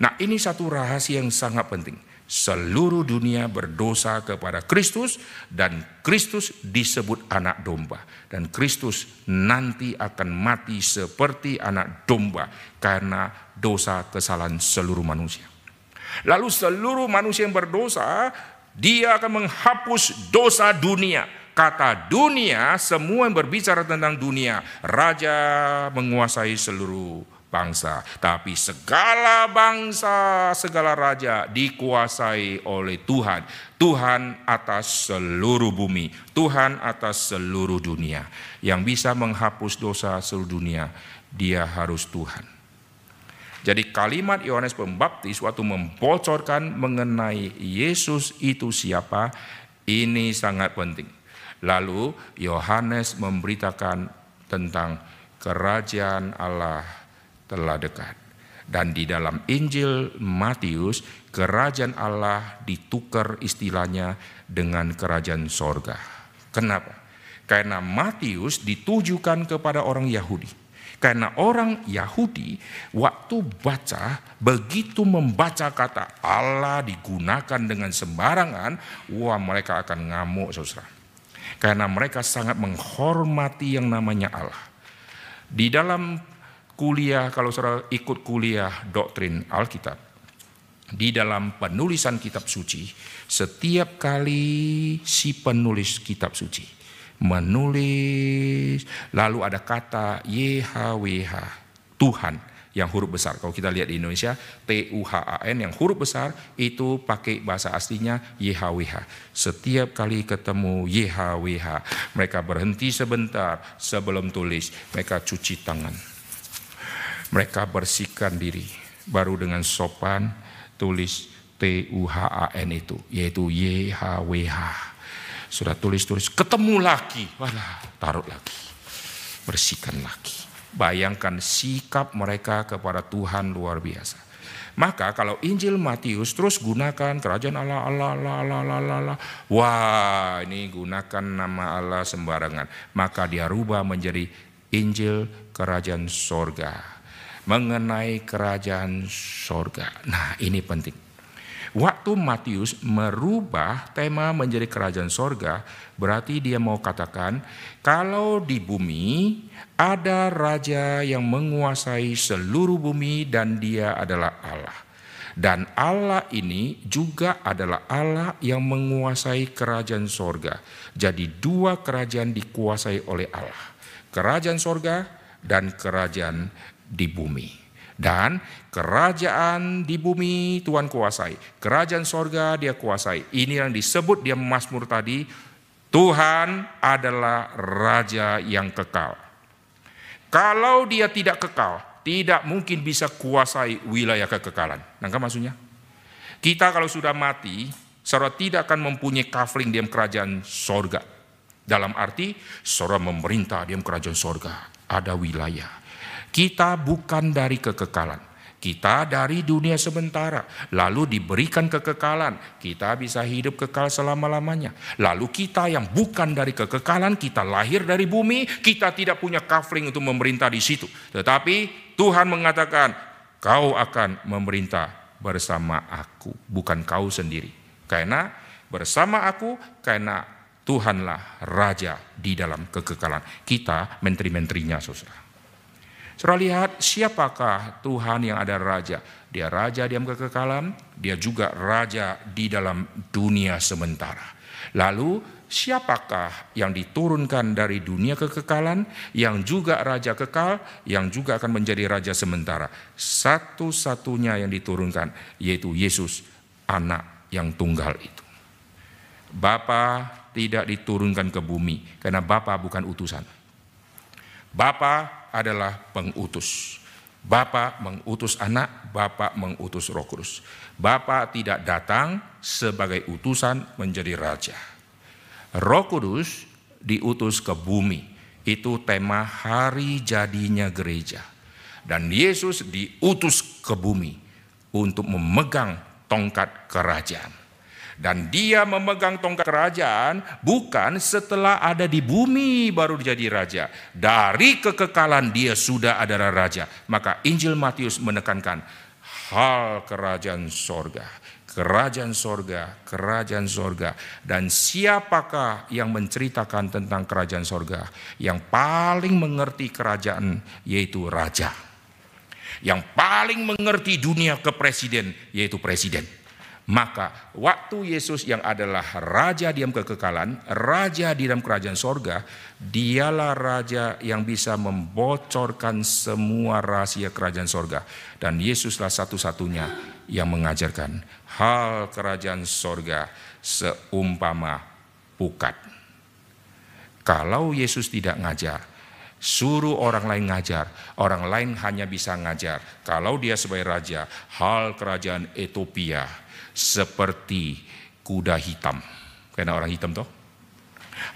S1: Nah ini satu rahasia yang sangat penting seluruh dunia berdosa kepada Kristus dan Kristus disebut anak domba dan Kristus nanti akan mati seperti anak domba karena dosa kesalahan seluruh manusia. Lalu seluruh manusia yang berdosa dia akan menghapus dosa dunia. Kata dunia, semua yang berbicara tentang dunia, raja menguasai seluruh bangsa, tapi segala bangsa, segala raja dikuasai oleh Tuhan. Tuhan atas seluruh bumi, Tuhan atas seluruh dunia. Yang bisa menghapus dosa seluruh dunia, Dia harus Tuhan. Jadi kalimat Yohanes Pembaptis waktu membocorkan mengenai Yesus itu siapa, ini sangat penting. Lalu Yohanes memberitakan tentang kerajaan Allah telah dekat. Dan di dalam Injil Matius, kerajaan Allah ditukar istilahnya dengan kerajaan sorga. Kenapa? Karena Matius ditujukan kepada orang Yahudi. Karena orang Yahudi waktu baca, begitu membaca kata Allah digunakan dengan sembarangan, wah mereka akan ngamuk saudara. Karena mereka sangat menghormati yang namanya Allah. Di dalam kuliah, kalau saudara ikut kuliah doktrin Alkitab, di dalam penulisan kitab suci, setiap kali si penulis kitab suci menulis, lalu ada kata YHWH, Tuhan yang huruf besar. Kalau kita lihat di Indonesia, T-U-H-A-N yang huruf besar itu pakai bahasa aslinya YHWH. Setiap kali ketemu YHWH, mereka berhenti sebentar sebelum tulis, mereka cuci tangan mereka bersihkan diri. Baru dengan sopan tulis T-U-H-A-N itu, yaitu Y-H-W-H. Sudah tulis-tulis, ketemu lagi. Walah, taruh lagi. Bersihkan lagi. Bayangkan sikap mereka kepada Tuhan luar biasa. Maka kalau Injil Matius terus gunakan kerajaan Allah, Allah, Allah, Allah, Allah, Allah, Allah. Wah ini gunakan nama Allah sembarangan. Maka dia rubah menjadi Injil kerajaan sorga mengenai kerajaan sorga. Nah ini penting. Waktu Matius merubah tema menjadi kerajaan sorga, berarti dia mau katakan kalau di bumi ada raja yang menguasai seluruh bumi dan dia adalah Allah. Dan Allah ini juga adalah Allah yang menguasai kerajaan sorga. Jadi dua kerajaan dikuasai oleh Allah. Kerajaan sorga dan kerajaan di bumi. Dan kerajaan di bumi Tuhan kuasai. Kerajaan sorga dia kuasai. Ini yang disebut dia Mazmur tadi. Tuhan adalah Raja yang kekal. Kalau dia tidak kekal, tidak mungkin bisa kuasai wilayah kekekalan. Nangka maksudnya? Kita kalau sudah mati, saudara tidak akan mempunyai kafling diam kerajaan sorga. Dalam arti, saudara memerintah diam kerajaan sorga. Ada wilayah. Kita bukan dari kekekalan. Kita dari dunia sementara, lalu diberikan kekekalan. Kita bisa hidup kekal selama-lamanya. Lalu kita yang bukan dari kekekalan, kita lahir dari bumi, kita tidak punya kafling untuk memerintah di situ. Tetapi Tuhan mengatakan, kau akan memerintah bersama aku, bukan kau sendiri. Karena bersama aku, karena Tuhanlah Raja di dalam kekekalan. Kita menteri-menterinya, saudara. Saudara lihat siapakah Tuhan yang ada raja. Dia raja diam kekekalan, dia juga raja di dalam dunia sementara. Lalu siapakah yang diturunkan dari dunia kekekalan, yang juga raja kekal, yang juga akan menjadi raja sementara. Satu-satunya yang diturunkan yaitu Yesus, anak yang tunggal itu. Bapa tidak diturunkan ke bumi karena Bapa bukan utusan. Bapa adalah pengutus. Bapa mengutus anak, Bapa mengutus Roh Kudus. Bapa tidak datang sebagai utusan menjadi raja. Roh Kudus diutus ke bumi. Itu tema hari jadinya gereja. Dan Yesus diutus ke bumi untuk memegang tongkat kerajaan. Dan dia memegang tongkat kerajaan bukan setelah ada di bumi baru jadi raja. Dari kekekalan dia sudah adalah raja. Maka Injil Matius menekankan hal kerajaan sorga. Kerajaan sorga, kerajaan sorga. Dan siapakah yang menceritakan tentang kerajaan sorga? Yang paling mengerti kerajaan yaitu raja. Yang paling mengerti dunia kepresiden yaitu presiden. Maka waktu Yesus yang adalah raja diam kekekalan, raja di dalam kerajaan sorga, dialah raja yang bisa membocorkan semua rahasia kerajaan sorga. Dan Yesuslah satu-satunya yang mengajarkan hal kerajaan sorga seumpama pukat. Kalau Yesus tidak ngajar, suruh orang lain ngajar, orang lain hanya bisa ngajar. Kalau dia sebagai raja, hal kerajaan Ethiopia, seperti kuda hitam. Karena orang hitam toh.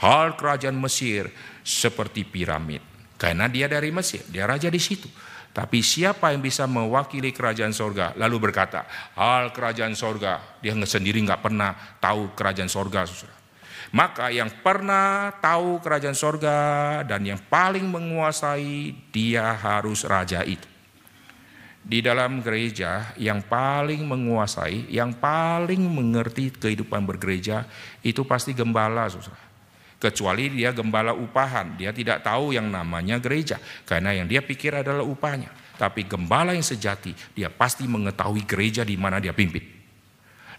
S1: Hal kerajaan Mesir seperti piramid. Karena dia dari Mesir, dia raja di situ. Tapi siapa yang bisa mewakili kerajaan sorga lalu berkata hal kerajaan sorga dia sendiri nggak pernah tahu kerajaan sorga. Maka yang pernah tahu kerajaan sorga dan yang paling menguasai dia harus raja itu di dalam gereja yang paling menguasai, yang paling mengerti kehidupan bergereja itu pasti gembala, saudara. Kecuali dia gembala upahan, dia tidak tahu yang namanya gereja karena yang dia pikir adalah upahnya. Tapi gembala yang sejati, dia pasti mengetahui gereja di mana dia pimpin.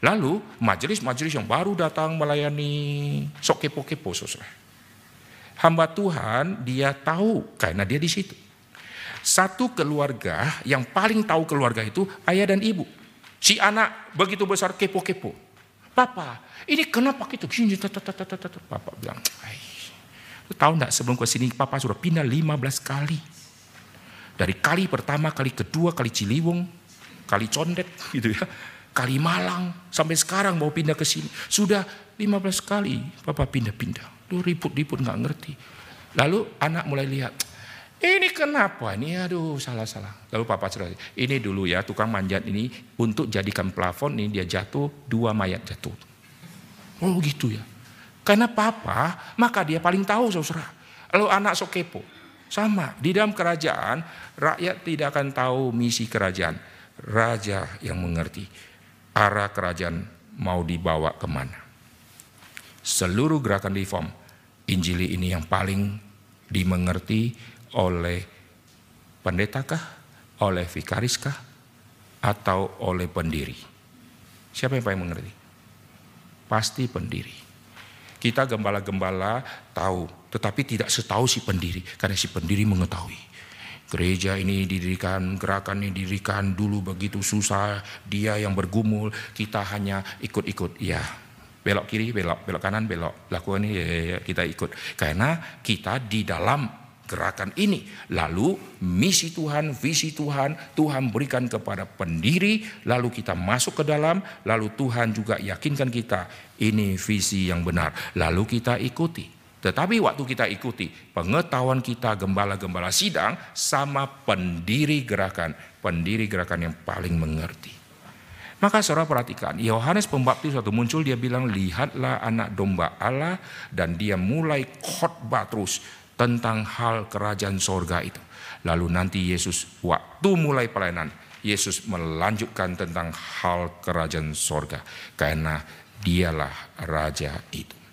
S1: Lalu majelis-majelis yang baru datang melayani sok kepo-kepo, saudara. Hamba Tuhan dia tahu karena dia di situ. Satu keluarga yang paling tahu keluarga itu ayah dan ibu. Si anak begitu besar kepo-kepo. Papa, ini kenapa gitu? Papa bilang, Lu tahu enggak sebelum ke sini papa sudah pindah 15 kali. Dari kali pertama, kali kedua, kali Ciliwung, kali Condet [LAUGHS] gitu ya. Kali Malang, sampai sekarang mau pindah ke sini. Sudah 15 kali papa pindah-pindah. Lu ribut-ribut nggak ngerti. Lalu anak mulai lihat, ini kenapa? Ini aduh salah-salah. Lalu papa cerita, ini dulu ya tukang manjat ini untuk jadikan plafon ini dia jatuh, dua mayat jatuh. Oh gitu ya. Karena papa, maka dia paling tahu saudara. Lalu anak sok kepo. Sama, di dalam kerajaan rakyat tidak akan tahu misi kerajaan. Raja yang mengerti arah kerajaan mau dibawa ke mana. Seluruh gerakan reform, Injili ini yang paling dimengerti oleh pendetakah, oleh vikariskah, atau oleh pendiri? Siapa yang paling mengerti? Pasti pendiri. Kita gembala-gembala tahu, tetapi tidak setahu si pendiri, karena si pendiri mengetahui. Gereja ini didirikan, gerakan ini didirikan dulu begitu susah, dia yang bergumul, kita hanya ikut-ikut. Ya, belok kiri, belok, belok kanan, belok, lakukan ini, ya, ya, ya, kita ikut. Karena kita di dalam gerakan ini. Lalu misi Tuhan, visi Tuhan, Tuhan berikan kepada pendiri, lalu kita masuk ke dalam, lalu Tuhan juga yakinkan kita ini visi yang benar. Lalu kita ikuti. Tetapi waktu kita ikuti, pengetahuan kita gembala-gembala sidang sama pendiri gerakan, pendiri gerakan yang paling mengerti. Maka saudara perhatikan, Yohanes Pembaptis waktu muncul dia bilang, lihatlah anak domba Allah dan dia mulai khotbah terus tentang hal kerajaan sorga itu. Lalu nanti Yesus waktu mulai pelayanan, Yesus melanjutkan tentang hal kerajaan sorga. Karena dialah raja itu.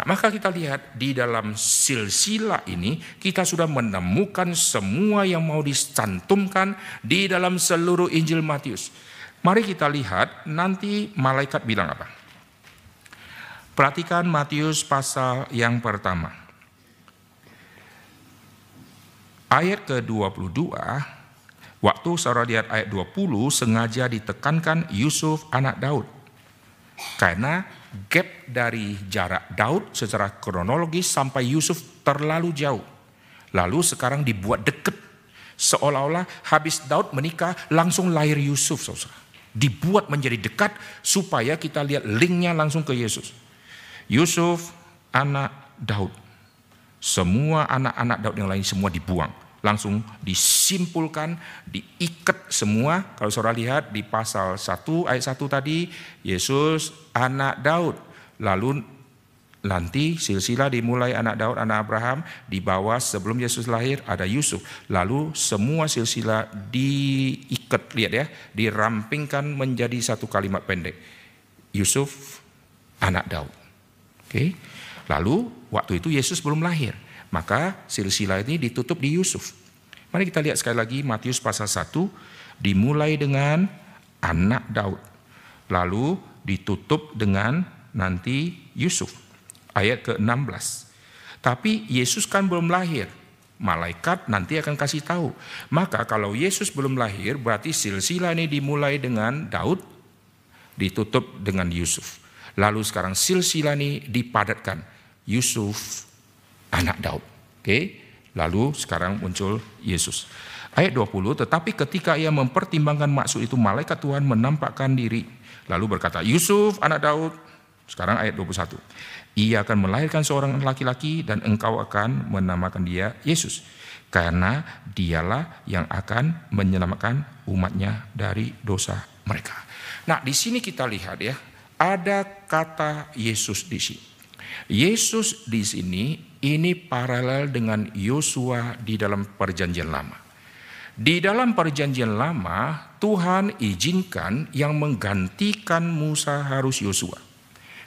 S1: Nah, maka kita lihat di dalam silsilah ini kita sudah menemukan semua yang mau dicantumkan di dalam seluruh Injil Matius. Mari kita lihat nanti malaikat bilang apa. Perhatikan Matius pasal yang pertama. Ayat ke-22, waktu saudara lihat ayat 20 sengaja ditekankan Yusuf anak Daud. Karena gap dari jarak Daud secara kronologis sampai Yusuf terlalu jauh. Lalu sekarang dibuat dekat. Seolah-olah habis Daud menikah langsung lahir Yusuf. Saudara. Dibuat menjadi dekat supaya kita lihat linknya langsung ke Yesus. Yusuf anak Daud. Semua anak-anak Daud yang lain semua dibuang. Langsung disimpulkan, diikat semua. Kalau saudara lihat di pasal 1 ayat 1 tadi, Yesus anak Daud. Lalu nanti silsilah dimulai anak Daud, anak Abraham, di bawah sebelum Yesus lahir ada Yusuf. Lalu semua silsilah diikat, lihat ya, dirampingkan menjadi satu kalimat pendek. Yusuf anak Daud. Oke. Lalu waktu itu Yesus belum lahir. Maka silsilah ini ditutup di Yusuf. Mari kita lihat sekali lagi Matius pasal 1 dimulai dengan anak Daud. Lalu ditutup dengan nanti Yusuf. Ayat ke-16. Tapi Yesus kan belum lahir. Malaikat nanti akan kasih tahu. Maka kalau Yesus belum lahir berarti silsilah ini dimulai dengan Daud ditutup dengan Yusuf. Lalu sekarang silsilah ini dipadatkan. Yusuf anak Daud. Oke, lalu sekarang muncul Yesus. Ayat 20, tetapi ketika ia mempertimbangkan maksud itu, malaikat Tuhan menampakkan diri. Lalu berkata, Yusuf anak Daud. Sekarang ayat 21. Ia akan melahirkan seorang laki-laki dan engkau akan menamakan dia Yesus. Karena dialah yang akan menyelamatkan umatnya dari dosa mereka. Nah di sini kita lihat ya, ada kata Yesus di sini. Yesus di sini ini paralel dengan Yosua di dalam perjanjian lama. Di dalam perjanjian lama, Tuhan izinkan yang menggantikan Musa harus Yosua.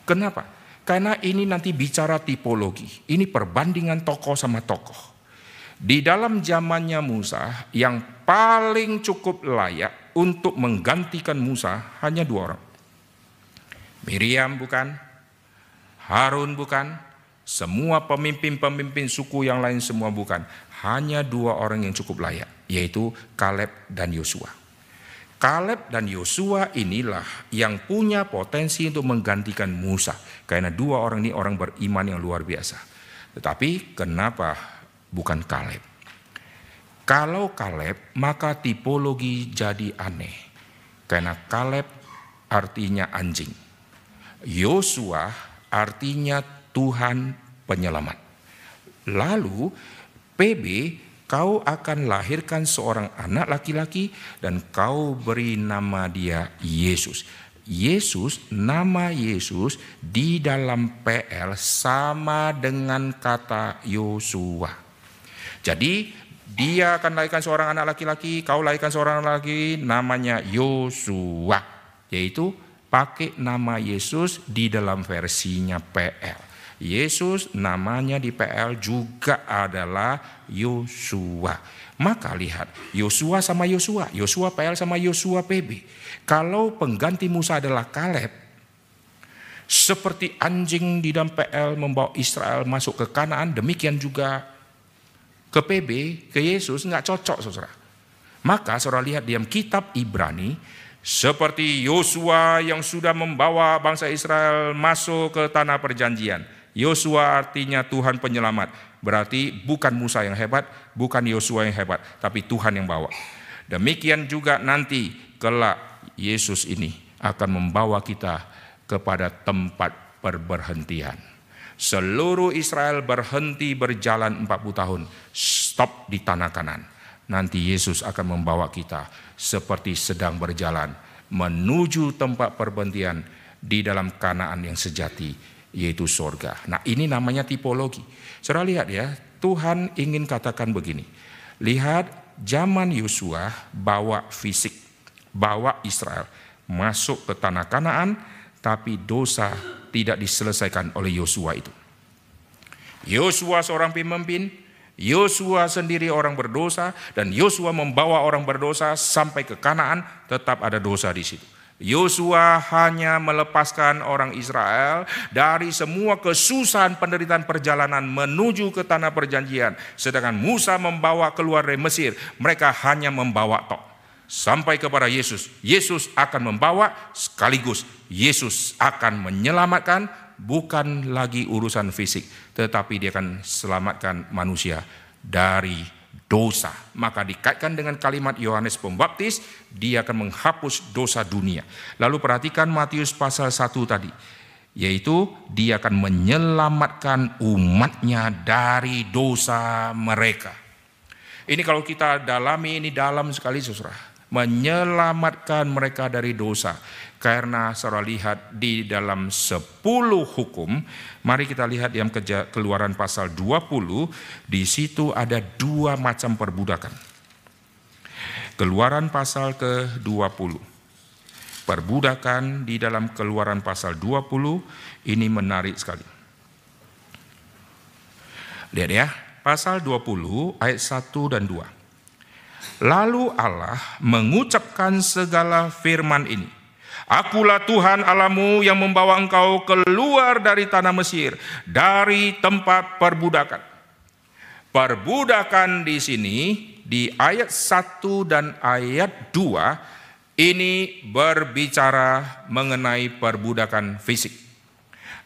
S1: Kenapa? Karena ini nanti bicara tipologi. Ini perbandingan tokoh sama tokoh. Di dalam zamannya Musa, yang paling cukup layak untuk menggantikan Musa hanya dua orang. Miriam bukan, Harun bukan, semua pemimpin-pemimpin suku yang lain semua bukan. Hanya dua orang yang cukup layak, yaitu Kaleb dan Yosua. Kaleb dan Yosua inilah yang punya potensi untuk menggantikan Musa. Karena dua orang ini orang beriman yang luar biasa. Tetapi kenapa bukan Kaleb? Kalau Kaleb, maka tipologi jadi aneh. Karena Kaleb artinya anjing. Yosua artinya Tuhan penyelamat. Lalu PB kau akan lahirkan seorang anak laki-laki dan kau beri nama dia Yesus. Yesus, nama Yesus di dalam PL sama dengan kata Yosua. Jadi dia akan lahirkan seorang anak laki-laki, kau lahirkan seorang anak laki, namanya Yosua. Yaitu pakai nama Yesus di dalam versinya PL. Yesus namanya di PL juga adalah Yosua. Maka lihat, Yosua sama Yosua, Yosua PL sama Yosua PB. Kalau pengganti Musa adalah Kaleb, seperti anjing di dalam PL membawa Israel masuk ke Kanaan, demikian juga ke PB, ke Yesus, nggak cocok saudara. Maka saudara lihat diam kitab Ibrani, seperti Yosua yang sudah membawa bangsa Israel masuk ke tanah perjanjian. Yosua artinya Tuhan penyelamat. Berarti bukan Musa yang hebat, bukan Yosua yang hebat, tapi Tuhan yang bawa. Demikian juga nanti kelak Yesus ini akan membawa kita kepada tempat perberhentian. Seluruh Israel berhenti berjalan 40 tahun, stop di tanah kanan nanti Yesus akan membawa kita seperti sedang berjalan menuju tempat perbentian di dalam kanaan yang sejati yaitu sorga. Nah ini namanya tipologi. Saudara lihat ya, Tuhan ingin katakan begini. Lihat zaman Yosua bawa fisik, bawa Israel masuk ke tanah kanaan, tapi dosa tidak diselesaikan oleh Yosua itu. Yosua seorang pemimpin, Yosua sendiri orang berdosa dan Yosua membawa orang berdosa sampai ke Kanaan, tetap ada dosa di situ. Yosua hanya melepaskan orang Israel dari semua kesusahan penderitaan perjalanan menuju ke tanah perjanjian. Sedangkan Musa membawa keluar dari Mesir, mereka hanya membawa tok. Sampai kepada Yesus, Yesus akan membawa sekaligus Yesus akan menyelamatkan bukan lagi urusan fisik, tetapi dia akan selamatkan manusia dari dosa. Maka dikaitkan dengan kalimat Yohanes Pembaptis, dia akan menghapus dosa dunia. Lalu perhatikan Matius pasal 1 tadi, yaitu dia akan menyelamatkan umatnya dari dosa mereka. Ini kalau kita dalami ini dalam sekali saudara. Menyelamatkan mereka dari dosa. Karena saudara lihat di dalam 10 hukum, mari kita lihat yang keluaran pasal 20, di situ ada dua macam perbudakan. Keluaran pasal ke-20. Perbudakan di dalam keluaran pasal 20 ini menarik sekali. Lihat ya, pasal 20 ayat 1 dan 2. Lalu Allah mengucapkan segala firman ini. Akulah Tuhan Alamu yang membawa engkau keluar dari tanah Mesir, dari tempat perbudakan. Perbudakan di sini di ayat 1 dan ayat 2 ini berbicara mengenai perbudakan fisik.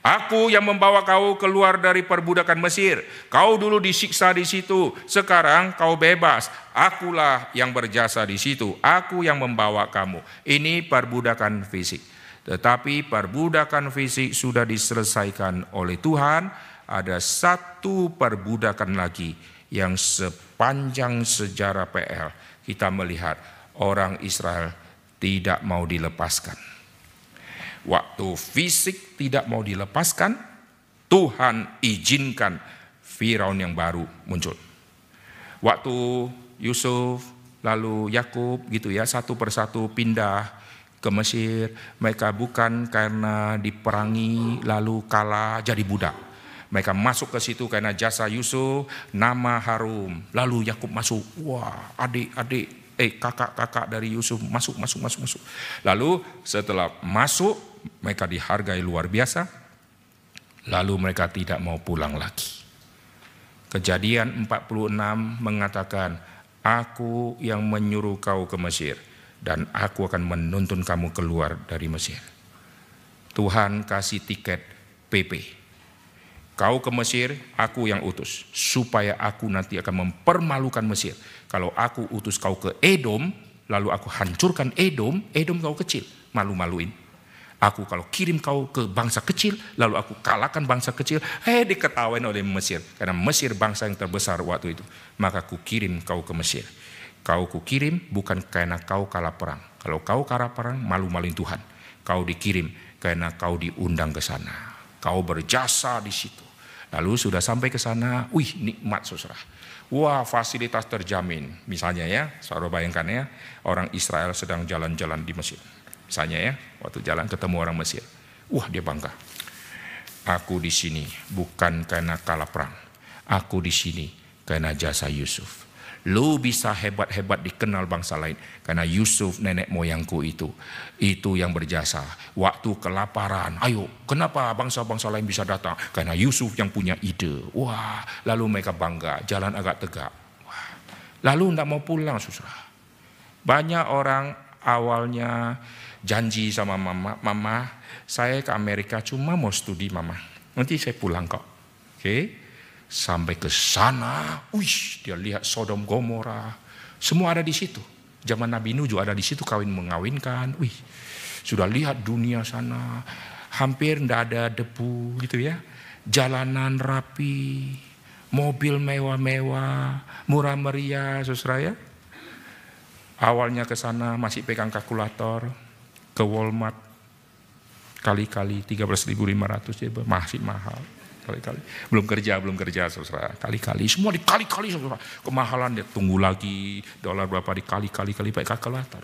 S1: Aku yang membawa kau keluar dari perbudakan Mesir. Kau dulu disiksa di situ, sekarang kau bebas. Akulah yang berjasa di situ. Aku yang membawa kamu. Ini perbudakan fisik. Tetapi perbudakan fisik sudah diselesaikan oleh Tuhan. Ada satu perbudakan lagi yang sepanjang sejarah PL kita melihat orang Israel tidak mau dilepaskan. Waktu fisik tidak mau dilepaskan, Tuhan izinkan Firaun yang baru muncul. Waktu Yusuf lalu Yakub gitu ya satu persatu pindah ke Mesir, mereka bukan karena diperangi lalu kalah jadi budak mereka masuk ke situ karena jasa Yusuf, nama harum. Lalu Yakub masuk, wah adik-adik, eh kakak-kakak dari Yusuf masuk, masuk, masuk, masuk. Lalu setelah masuk, mereka dihargai luar biasa. Lalu mereka tidak mau pulang lagi. Kejadian 46 mengatakan, Aku yang menyuruh kau ke Mesir dan aku akan menuntun kamu keluar dari Mesir. Tuhan kasih tiket PP Kau ke Mesir, aku yang utus, supaya aku nanti akan mempermalukan Mesir. Kalau aku utus kau ke Edom, lalu aku hancurkan Edom, Edom kau kecil, malu-maluin. Aku kalau kirim kau ke bangsa kecil, lalu aku kalahkan bangsa kecil, eh diketawain oleh Mesir. Karena Mesir bangsa yang terbesar waktu itu. Maka aku kirim kau ke Mesir. Kau ku kirim bukan karena kau kalah perang. Kalau kau kalah perang, malu-maluin Tuhan. Kau dikirim karena kau diundang ke sana. Kau berjasa di situ. Lalu sudah sampai ke sana, wih nikmat saudara. Wah fasilitas terjamin. Misalnya ya, saudara bayangkan ya, orang Israel sedang jalan-jalan di Mesir. Misalnya ya, waktu jalan ketemu orang Mesir. Wah dia bangga. Aku di sini bukan karena kalah perang. Aku di sini karena jasa Yusuf. Lu bisa hebat-hebat dikenal bangsa lain. Karena Yusuf nenek moyangku itu. Itu yang berjasa. Waktu kelaparan. Ayo kenapa bangsa-bangsa lain bisa datang? Karena Yusuf yang punya ide. Wah lalu mereka bangga. Jalan agak tegak. Wah. Lalu tidak mau pulang susah. Banyak orang awalnya janji sama mama. Mama saya ke Amerika cuma mau studi mama. Nanti saya pulang kok. Oke. Sampai ke sana, wih, dia lihat Sodom Gomora, semua ada di situ. Zaman Nabi Nuh juga ada di situ kawin mengawinkan. Wih, sudah lihat dunia sana, hampir tidak ada debu gitu ya. Jalanan rapi, mobil mewah-mewah, murah meriah, saudara ya. Awalnya ke sana masih pegang kalkulator, ke Walmart kali-kali 13.500 ya masih mahal kali-kali. Belum kerja, belum kerja saudara. Kali-kali, semua dikali-kali saudara. Kemahalan dia tunggu lagi, dolar berapa dikali-kali kali pakai kalkulator.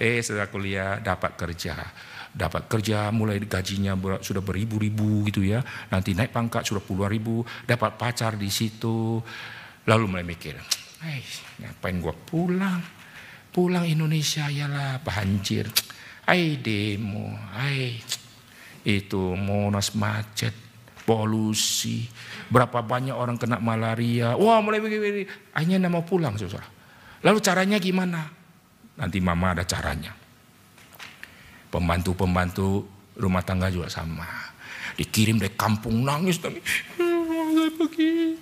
S1: Eh setelah kuliah dapat kerja. Dapat kerja mulai gajinya sudah beribu-ribu gitu ya. Nanti naik pangkat sudah puluhan ribu. Dapat pacar di situ. Lalu mulai mikir, eh ngapain gua pulang? Pulang Indonesia ya lah banjir. Ai demo, ai itu Monas macet, polusi, berapa banyak orang kena malaria. Wah mulai begini, hanya mau pulang saudara. Lalu caranya gimana? Nanti mama ada caranya. Pembantu-pembantu rumah tangga juga sama. Dikirim dari kampung nangis. nangis.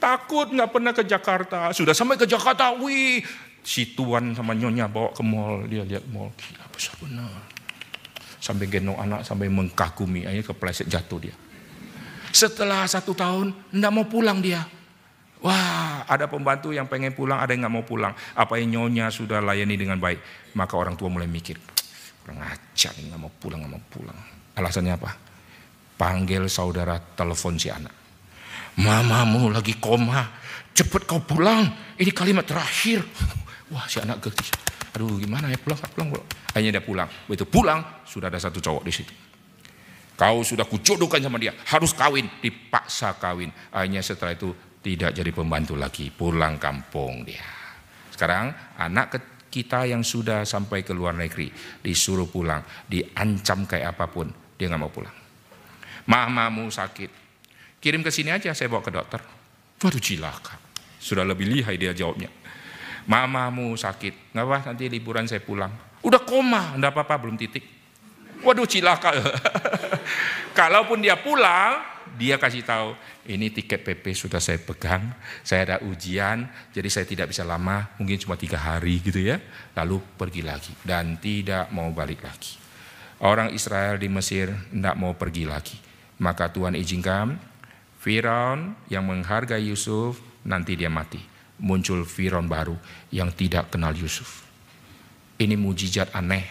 S1: Takut nggak pernah ke Jakarta. Sudah sampai ke Jakarta, wih. Si tuan sama nyonya bawa ke mall. Dia lihat mall, gila besar benar. Sampai gendong anak, sampai mengkagumi. Akhirnya kepleset jatuh dia. Setelah satu tahun, tidak mau pulang dia. Wah, ada pembantu yang pengen pulang, ada yang nggak mau pulang. Apa yang nyonya sudah layani dengan baik. Maka orang tua mulai mikir, kurang ajar nggak mau pulang, nggak mau pulang. Alasannya apa? Panggil saudara telepon si anak. Mamamu lagi koma, cepet kau pulang. Ini kalimat terakhir. Wah, si anak getis. Aduh, gimana ya pulang, pulang, pulang. Akhirnya dia pulang. Begitu pulang, sudah ada satu cowok di situ. Kau sudah kujodohkan sama dia, harus kawin, dipaksa kawin. Akhirnya setelah itu tidak jadi pembantu lagi, pulang kampung dia. Sekarang anak kita yang sudah sampai ke luar negeri disuruh pulang, diancam kayak apa pun, dia nggak mau pulang. Mamamu sakit, kirim ke sini aja saya bawa ke dokter. Waduh cilaka, sudah lebih lihai dia jawabnya. Mamamu sakit, nggak apa nanti liburan saya pulang. Udah koma, enggak apa-apa belum titik. Waduh cilaka. [LAUGHS] Kalaupun dia pulang, dia kasih tahu, ini tiket PP sudah saya pegang, saya ada ujian, jadi saya tidak bisa lama, mungkin cuma tiga hari gitu ya. Lalu pergi lagi dan tidak mau balik lagi. Orang Israel di Mesir tidak mau pergi lagi. Maka Tuhan izinkan Firaun yang menghargai Yusuf nanti dia mati. Muncul Firaun baru yang tidak kenal Yusuf. Ini mujizat aneh.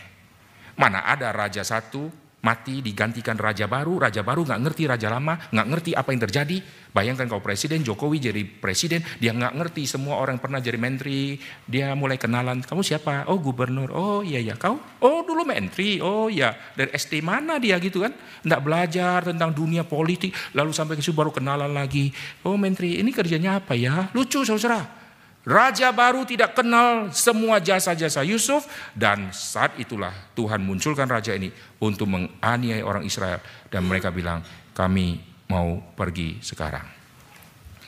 S1: Mana ada raja satu mati digantikan raja baru, raja baru nggak ngerti raja lama, nggak ngerti apa yang terjadi. Bayangkan kalau presiden Jokowi jadi presiden, dia nggak ngerti semua orang pernah jadi menteri, dia mulai kenalan, kamu siapa? Oh gubernur, oh iya ya kau, oh dulu menteri, oh iya dari SD mana dia gitu kan? Nggak belajar tentang dunia politik, lalu sampai ke situ baru kenalan lagi, oh menteri ini kerjanya apa ya? Lucu saudara. Raja baru tidak kenal semua jasa-jasa Yusuf dan saat itulah Tuhan munculkan raja ini untuk menganiaya orang Israel dan mereka bilang kami mau pergi sekarang.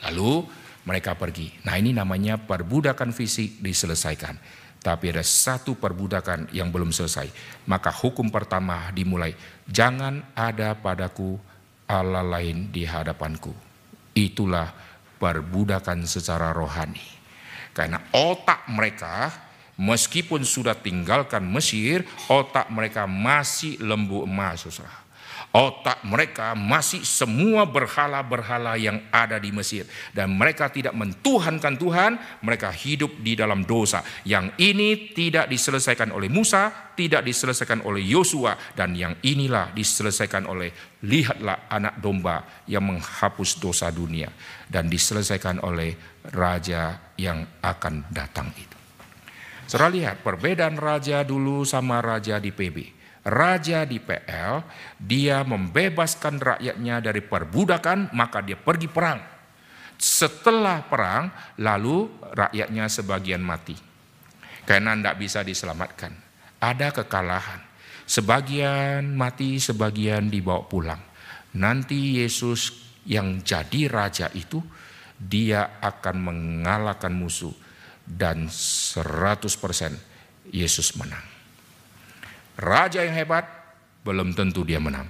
S1: Lalu mereka pergi. Nah ini namanya perbudakan fisik diselesaikan. Tapi ada satu perbudakan yang belum selesai. Maka hukum pertama dimulai. Jangan ada padaku Allah lain di hadapanku. Itulah perbudakan secara rohani. Karena otak mereka meskipun sudah tinggalkan Mesir, otak mereka masih lembu emas, saudara. Otak mereka masih semua berhala-berhala yang ada di Mesir. Dan mereka tidak mentuhankan Tuhan, mereka hidup di dalam dosa. Yang ini tidak diselesaikan oleh Musa, tidak diselesaikan oleh Yosua. Dan yang inilah diselesaikan oleh, lihatlah anak domba yang menghapus dosa dunia. Dan diselesaikan oleh Raja yang akan datang itu. Saudara lihat perbedaan raja dulu sama raja di PB raja di PL, dia membebaskan rakyatnya dari perbudakan, maka dia pergi perang. Setelah perang, lalu rakyatnya sebagian mati. Karena tidak bisa diselamatkan. Ada kekalahan. Sebagian mati, sebagian dibawa pulang. Nanti Yesus yang jadi raja itu, dia akan mengalahkan musuh. Dan 100% Yesus menang. Raja yang hebat belum tentu dia menang.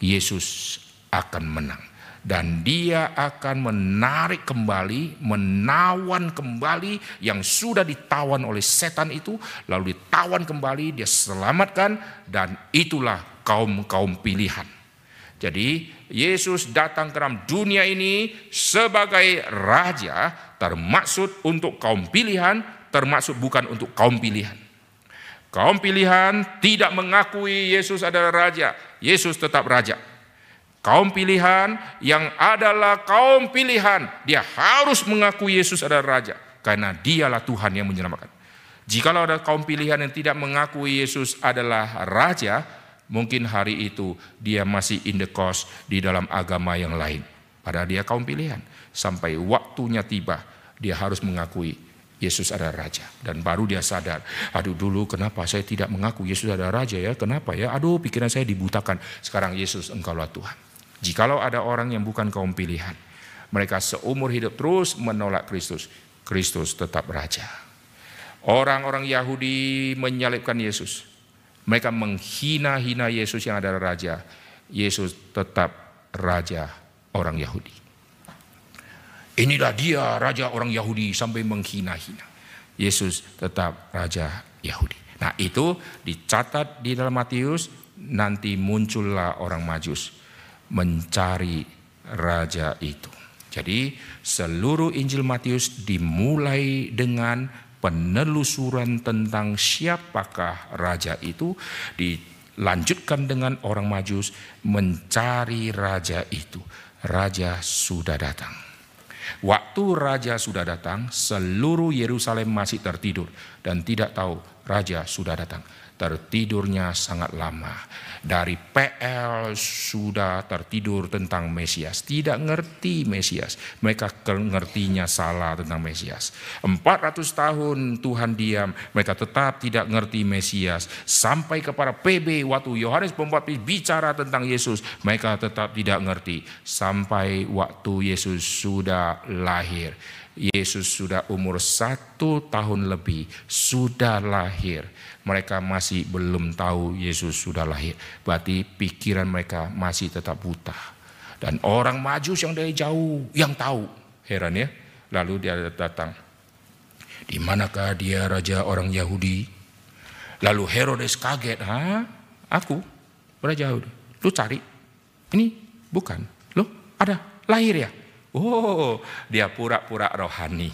S1: Yesus akan menang dan dia akan menarik kembali, menawan kembali yang sudah ditawan oleh setan itu, lalu ditawan kembali, dia selamatkan dan itulah kaum-kaum pilihan. Jadi Yesus datang ke dalam dunia ini sebagai raja termaksud untuk kaum pilihan, termasuk bukan untuk kaum pilihan. Kaum pilihan tidak mengakui Yesus adalah raja. Yesus tetap raja. Kaum pilihan yang adalah kaum pilihan, dia harus mengakui Yesus adalah raja karena dialah Tuhan yang menyelamatkan. Jikalau ada kaum pilihan yang tidak mengakui Yesus adalah raja, mungkin hari itu dia masih in the cost di dalam agama yang lain. Padahal dia kaum pilihan. Sampai waktunya tiba, dia harus mengakui Yesus adalah raja dan baru dia sadar, aduh dulu kenapa saya tidak mengaku Yesus adalah raja ya? Kenapa ya? Aduh pikiran saya dibutakan. Sekarang Yesus engkaulah Tuhan. Jikalau ada orang yang bukan kaum pilihan, mereka seumur hidup terus menolak Kristus, Kristus tetap raja. Orang-orang Yahudi menyalibkan Yesus. Mereka menghina-hina Yesus yang adalah raja. Yesus tetap raja orang Yahudi. Inilah dia raja orang Yahudi sampai menghina-hina. Yesus tetap raja Yahudi. Nah itu dicatat di dalam Matius, nanti muncullah orang majus mencari raja itu. Jadi seluruh Injil Matius dimulai dengan penelusuran tentang siapakah raja itu dilanjutkan dengan orang Majus mencari raja itu. Raja sudah datang. Waktu raja sudah datang, seluruh Yerusalem masih tertidur dan tidak tahu raja sudah datang tertidurnya sangat lama. Dari PL sudah tertidur tentang Mesias, tidak ngerti Mesias. Mereka ngertinya salah tentang Mesias. 400 tahun Tuhan diam, mereka tetap tidak ngerti Mesias. Sampai kepada PB waktu Yohanes Pembaptis bicara tentang Yesus, mereka tetap tidak ngerti. Sampai waktu Yesus sudah lahir. Yesus sudah umur satu tahun lebih, sudah lahir mereka masih belum tahu Yesus sudah lahir. Berarti pikiran mereka masih tetap buta. Dan orang majus yang dari jauh yang tahu. Heran ya. Lalu dia datang. Di manakah dia raja orang Yahudi? Lalu Herodes kaget. Hah? Aku? Raja Yahudi. Lu cari? Ini bukan. Lu ada lahir ya? Oh, dia pura-pura rohani.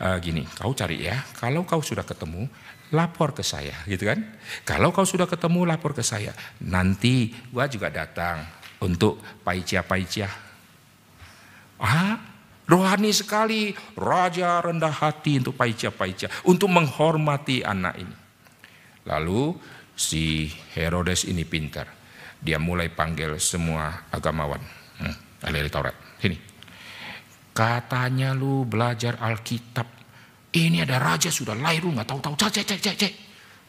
S1: uh, [LAUGHS] gini, kau cari ya. Kalau kau sudah ketemu, lapor ke saya, gitu kan? Kalau kau sudah ketemu, lapor ke saya. Nanti gua juga datang untuk paicia-paicia. Ah, rohani sekali, raja rendah hati untuk paicia-paicia, untuk menghormati anak ini. Lalu si Herodes ini pintar. Dia mulai panggil semua agamawan. Hmm, ahli Taurat. Katanya lu belajar Alkitab. Ini ada raja sudah lahir lu nggak tahu-tahu. Cek, cek, cek, cek.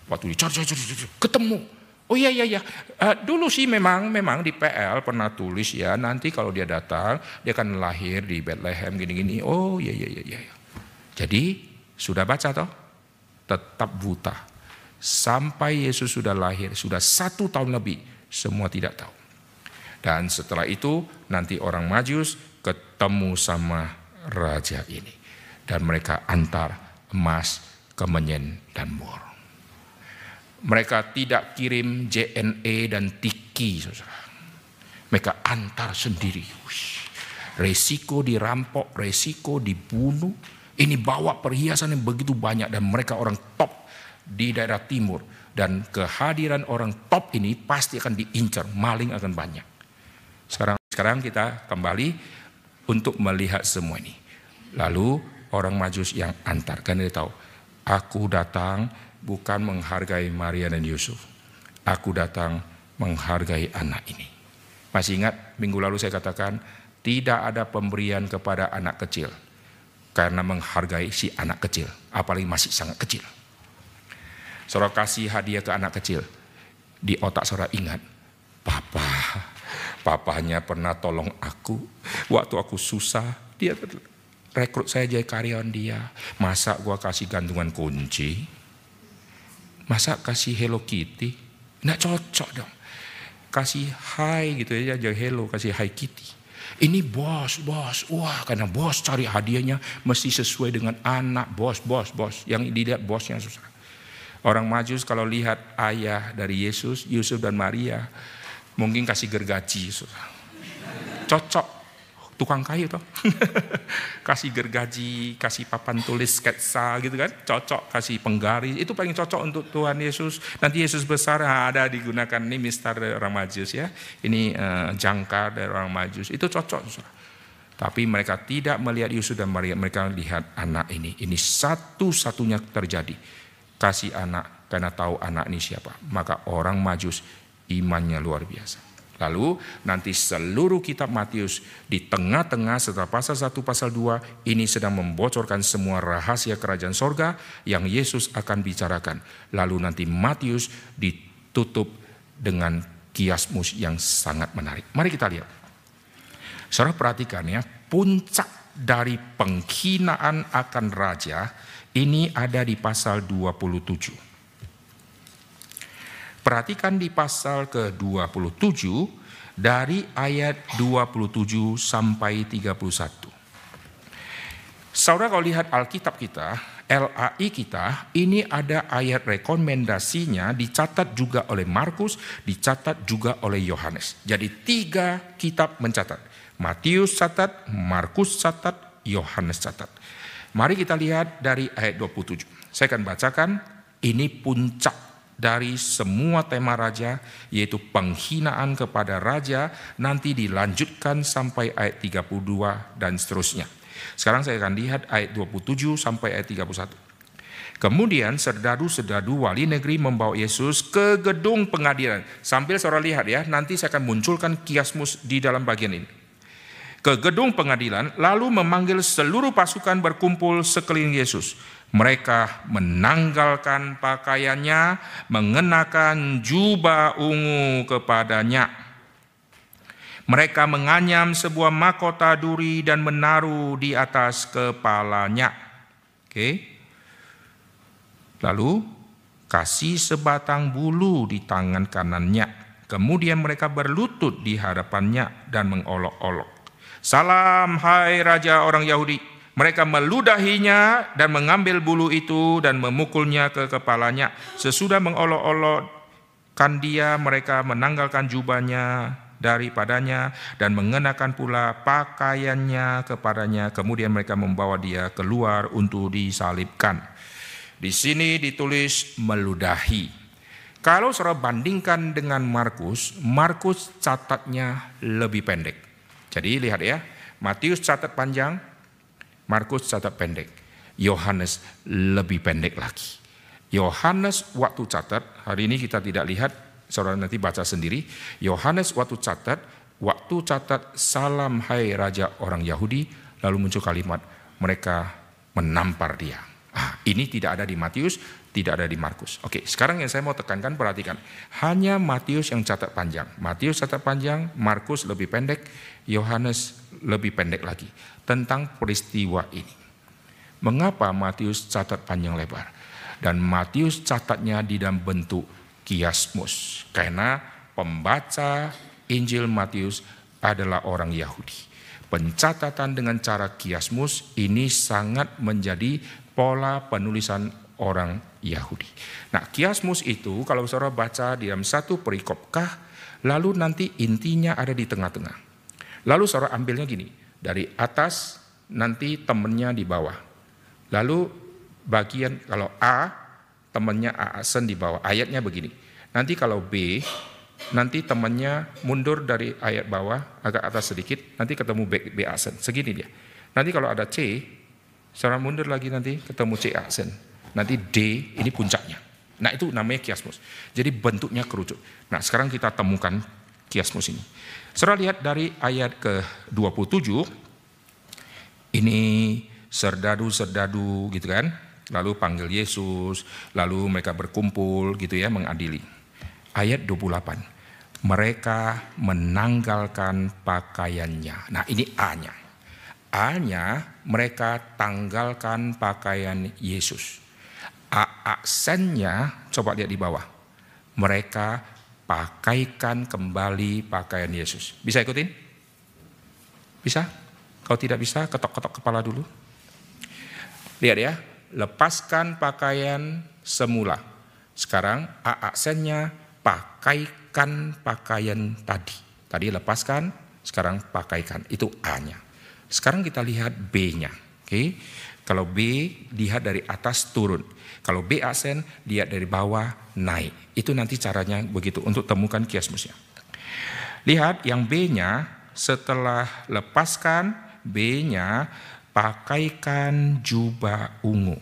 S1: Waktu dicari, cek, cek, ketemu. Oh iya iya iya, uh, dulu sih memang memang di PL pernah tulis ya nanti kalau dia datang dia akan lahir di Bethlehem gini-gini. Oh iya iya iya iya. Jadi sudah baca toh? Tetap buta. Sampai Yesus sudah lahir, sudah satu tahun lebih, semua tidak tahu. Dan setelah itu nanti orang Majus ketemu sama raja ini. Dan mereka antar emas, kemenyen, dan mur. Mereka tidak kirim JNE dan Tiki. Mereka antar sendiri. Resiko dirampok, resiko dibunuh. Ini bawa perhiasan yang begitu banyak dan mereka orang top di daerah timur. Dan kehadiran orang top ini pasti akan diincar, maling akan banyak. Sekarang sekarang kita kembali untuk melihat semua ini. Lalu orang majus yang antar, kan dia tahu, aku datang bukan menghargai Maria dan Yusuf. Aku datang menghargai anak ini. Masih ingat minggu lalu saya katakan, tidak ada pemberian kepada anak kecil. Karena menghargai si anak kecil, apalagi masih sangat kecil. Saudara kasih hadiah ke anak kecil, di otak saudara ingat, Papa Papanya pernah tolong aku waktu aku susah. Dia rekrut saya jadi karyawan dia. Masa gua kasih gantungan kunci? Masa kasih Hello Kitty? Nggak cocok dong. Kasih hai gitu ya, jadi hello, kasih hai Kitty. Ini bos, bos. Wah, karena bos cari hadiahnya mesti sesuai dengan anak bos, bos, bos. Yang dilihat bosnya susah. Orang majus kalau lihat ayah dari Yesus, Yusuf dan Maria, Mungkin kasih gergaji. Cocok. Tukang kayu toh. [LAUGHS] kasih gergaji, kasih papan tulis sketsa gitu kan. Cocok, kasih penggaris. Itu paling cocok untuk Tuhan Yesus. Nanti Yesus besar ada digunakan ini mistar orang majus ya. Ini uh, jangkar dari orang majus. Itu cocok. Tapi mereka tidak melihat Yesus dan Maria. Mereka lihat anak ini. Ini satu-satunya terjadi. Kasih anak karena tahu anak ini siapa. Maka orang majus imannya luar biasa. Lalu nanti seluruh kitab Matius di tengah-tengah setelah pasal 1 pasal 2 ini sedang membocorkan semua rahasia kerajaan sorga yang Yesus akan bicarakan. Lalu nanti Matius ditutup dengan kiasmus yang sangat menarik. Mari kita lihat. Saudara perhatikan ya, puncak dari penghinaan akan raja ini ada di pasal 27. Perhatikan di pasal ke-27 dari ayat 27 sampai 31. Saudara kalau lihat Alkitab kita, LAI kita, ini ada ayat rekomendasinya dicatat juga oleh Markus, dicatat juga oleh Yohanes. Jadi tiga kitab mencatat. Matius catat, Markus catat, Yohanes catat. Mari kita lihat dari ayat 27. Saya akan bacakan, ini puncak dari semua tema raja, yaitu penghinaan kepada raja, nanti dilanjutkan sampai ayat 32 dan seterusnya. Sekarang saya akan lihat ayat 27 sampai ayat 31. Kemudian serdadu-serdadu wali negeri membawa Yesus ke gedung pengadilan. Sambil saudara lihat ya, nanti saya akan munculkan kiasmus di dalam bagian ini. Ke gedung pengadilan, lalu memanggil seluruh pasukan berkumpul sekeliling Yesus. Mereka menanggalkan pakaiannya, mengenakan jubah ungu kepadanya mereka menganyam sebuah mahkota duri dan menaruh di atas kepalanya. Oke. Lalu kasih sebatang bulu di tangan kanannya. Kemudian mereka berlutut di hadapannya dan mengolok-olok. Salam hai Raja orang Yahudi. Mereka meludahinya dan mengambil bulu itu dan memukulnya ke kepalanya. Sesudah mengolok-olokkan dia, mereka menanggalkan jubahnya daripadanya dan mengenakan pula pakaiannya kepadanya. Kemudian mereka membawa dia keluar untuk disalibkan. Di sini ditulis meludahi. Kalau saudara bandingkan dengan Markus, Markus catatnya lebih pendek. Jadi lihat ya, Matius catat panjang, Markus catat pendek. Yohanes lebih pendek lagi. Yohanes waktu catat, hari ini kita tidak lihat saudara nanti baca sendiri. Yohanes waktu catat, waktu catat salam hai raja orang Yahudi, lalu muncul kalimat mereka menampar dia. Ah, ini tidak ada di Matius, tidak ada di Markus. Oke, sekarang yang saya mau tekankan perhatikan. Hanya Matius yang catat panjang. Matius catat panjang, Markus lebih pendek, Yohanes lebih pendek lagi tentang peristiwa ini. Mengapa Matius catat panjang lebar? Dan Matius catatnya di dalam bentuk kiasmus karena pembaca Injil Matius adalah orang Yahudi. Pencatatan dengan cara kiasmus ini sangat menjadi pola penulisan orang Yahudi. Nah, kiasmus itu kalau saudara baca di dalam satu perikopkah, lalu nanti intinya ada di tengah-tengah. Lalu saudara ambilnya gini, dari atas nanti temennya di bawah. Lalu bagian kalau A temannya Aasen di bawah. Ayatnya begini. Nanti kalau B, nanti temannya mundur dari ayat bawah agak atas sedikit, nanti ketemu B, B Aasen. Segini dia. Nanti kalau ada C, secara mundur lagi nanti ketemu C Aasen. Nanti D ini puncaknya. Nah itu namanya kiasmus. Jadi bentuknya kerucut. Nah sekarang kita temukan kiasmus ini. Setelah lihat dari ayat ke-27, ini serdadu-serdadu gitu kan lalu panggil Yesus, lalu mereka berkumpul gitu ya mengadili. Ayat 28. Mereka menanggalkan pakaiannya. Nah, ini A-nya. A-nya mereka tanggalkan pakaian Yesus. A aksennya coba lihat di bawah. Mereka pakaikan kembali pakaian Yesus. Bisa ikutin? Bisa? Kalau tidak bisa, ketok-ketok kepala dulu. Lihat ya, lepaskan pakaian semula. Sekarang A aksennya pakaikan pakaian tadi. Tadi lepaskan, sekarang pakaikan. Itu A-nya. Sekarang kita lihat B-nya. Oke. Kalau B lihat dari atas turun. Kalau B aksen lihat dari bawah naik. Itu nanti caranya begitu untuk temukan kiasmusnya. Lihat yang B-nya setelah lepaskan B-nya pakaikan jubah ungu.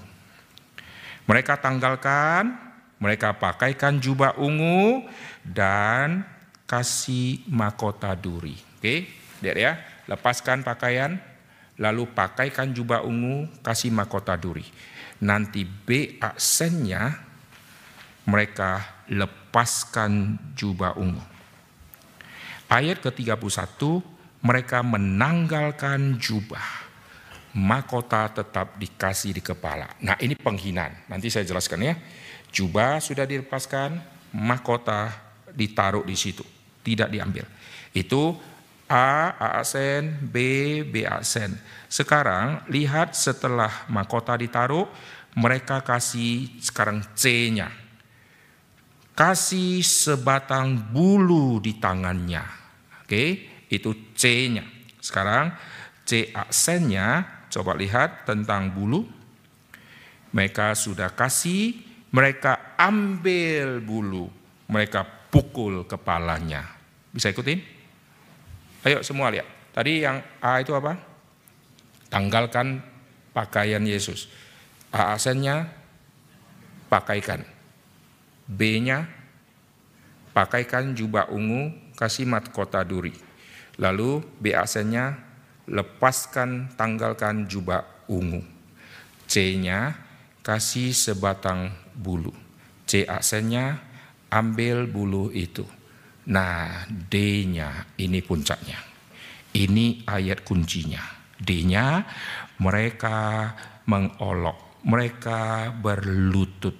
S1: Mereka tanggalkan, mereka pakaikan jubah ungu dan kasih mahkota duri. Oke, lihat ya, lepaskan pakaian, lalu pakaikan jubah ungu, kasih mahkota duri. Nanti B aksennya mereka lepaskan jubah ungu. Ayat ke-31 mereka menanggalkan jubah mahkota tetap dikasih di kepala. Nah ini penghinaan, nanti saya jelaskan ya. Jubah sudah dilepaskan, mahkota ditaruh di situ, tidak diambil. Itu A, A aksen, B, B aksen. Sekarang lihat setelah mahkota ditaruh, mereka kasih sekarang C-nya. Kasih sebatang bulu di tangannya. Oke, itu C-nya. Sekarang C aksennya, coba lihat tentang bulu. Mereka sudah kasih, mereka ambil bulu, mereka pukul kepalanya. Bisa ikutin? Ayo semua lihat. Tadi yang A itu apa? Tanggalkan pakaian Yesus. A aksennya pakaikan. B-nya pakaikan jubah ungu, kasih kota duri. Lalu B aksennya lepaskan, tanggalkan jubah ungu. C-nya kasih sebatang bulu. C aksennya ambil bulu itu. Nah, D-nya ini puncaknya. Ini ayat kuncinya. D-nya mereka mengolok mereka berlutut.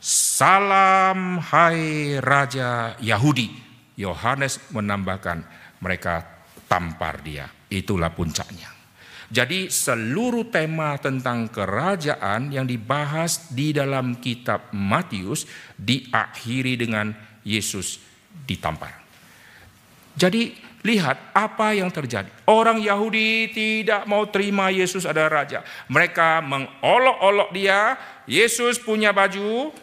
S1: Salam hai Raja Yahudi. Yohanes menambahkan mereka tampar dia. Itulah puncaknya. Jadi seluruh tema tentang kerajaan yang dibahas di dalam kitab Matius diakhiri dengan Yesus ditampar. Jadi Lihat apa yang terjadi. Orang Yahudi tidak mau terima Yesus ada raja. Mereka mengolok-olok dia. Yesus punya baju.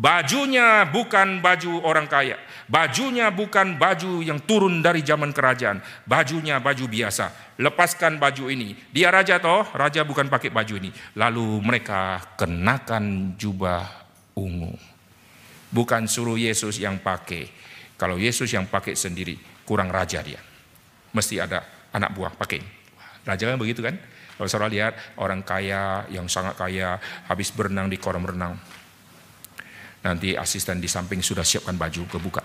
S1: Bajunya bukan baju orang kaya. Bajunya bukan baju yang turun dari zaman kerajaan. Bajunya baju biasa. Lepaskan baju ini. Dia raja toh, raja bukan pakai baju ini. Lalu mereka kenakan jubah ungu. Bukan suruh Yesus yang pakai. Kalau Yesus yang pakai sendiri, kurang raja dia. Mesti ada anak buah pakai. Raja kan begitu kan? Kalau saudara lihat orang kaya yang sangat kaya habis berenang di kolam renang. Nanti asisten di samping sudah siapkan baju kebuka.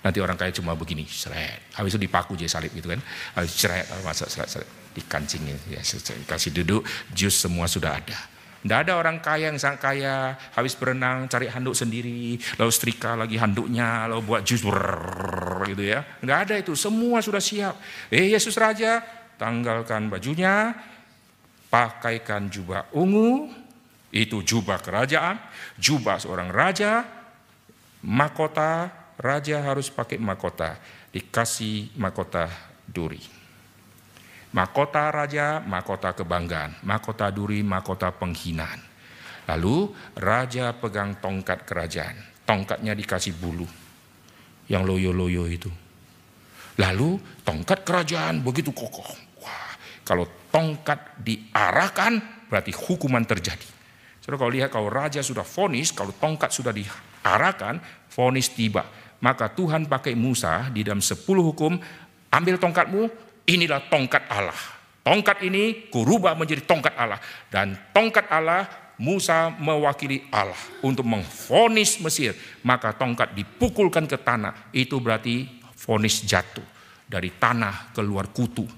S1: Nanti orang kaya cuma begini, seret. Habis itu dipaku jadi salib gitu kan. Habis seret, masa seret, seret. Dikancingin, ya, kasih duduk, jus semua sudah ada. Tidak ada orang kaya yang sangat kaya, habis berenang cari handuk sendiri, lalu setrika lagi handuknya, lalu buat jus. Gitu ya. Tidak ada itu, semua sudah siap. Eh Yesus Raja, tanggalkan bajunya, pakaikan jubah ungu, itu jubah kerajaan, jubah seorang raja, mahkota, raja harus pakai mahkota, dikasih mahkota duri. Mahkota raja, mahkota kebanggaan. Mahkota duri, mahkota penghinaan. Lalu raja pegang tongkat kerajaan. Tongkatnya dikasih bulu. Yang loyo-loyo itu. Lalu tongkat kerajaan begitu kokoh. Wah, kalau tongkat diarahkan berarti hukuman terjadi. Saudara kalau lihat kalau raja sudah fonis, kalau tongkat sudah diarahkan, fonis tiba. Maka Tuhan pakai Musa di dalam sepuluh hukum, ambil tongkatmu, inilah tongkat Allah. Tongkat ini kurubah menjadi tongkat Allah. Dan tongkat Allah Musa mewakili Allah untuk mengfonis Mesir. Maka tongkat dipukulkan ke tanah. Itu berarti fonis jatuh. Dari tanah keluar kutu.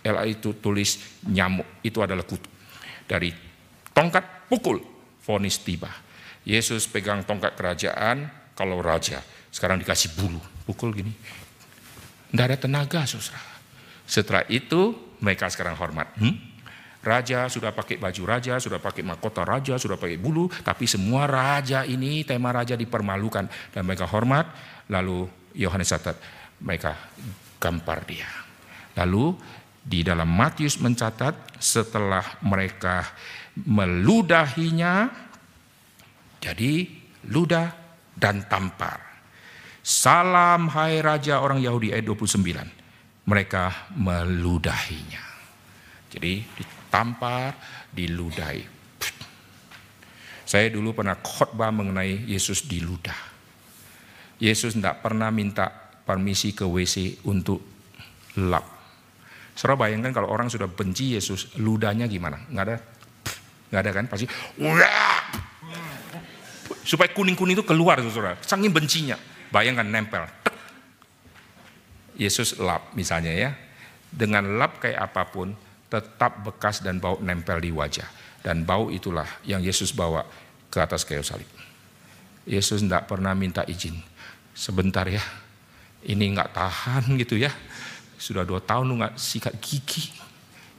S1: Ela itu tulis nyamuk. Itu adalah kutu. Dari tongkat pukul. Fonis tiba. Yesus pegang tongkat kerajaan. Kalau raja. Sekarang dikasih bulu. Pukul gini. Tidak ada tenaga saudara. Setelah itu mereka sekarang hormat. Hmm? Raja sudah pakai baju raja, sudah pakai mahkota raja, sudah pakai bulu, tapi semua raja ini tema raja dipermalukan dan mereka hormat. Lalu Yohanes catat mereka gampar dia. Lalu di dalam Matius mencatat setelah mereka meludahinya, jadi ludah dan tampar. Salam hai Raja orang Yahudi ayat 29 mereka meludahinya. Jadi ditampar, diludahi. Saya dulu pernah khotbah mengenai Yesus diludah. Yesus tidak pernah minta permisi ke WC untuk lap. Saudara bayangkan kalau orang sudah benci Yesus, ludahnya gimana? Nggak ada, nggak ada kan? Pasti, supaya kuning-kuning itu keluar, saudara. Saking bencinya, bayangkan nempel, Yesus lap misalnya ya. Dengan lap kayak apa pun tetap bekas dan bau nempel di wajah. Dan bau itulah yang Yesus bawa ke atas kayu salib. Yesus tidak pernah minta izin. Sebentar ya, ini nggak tahan gitu ya. Sudah dua tahun lu nggak sikat gigi.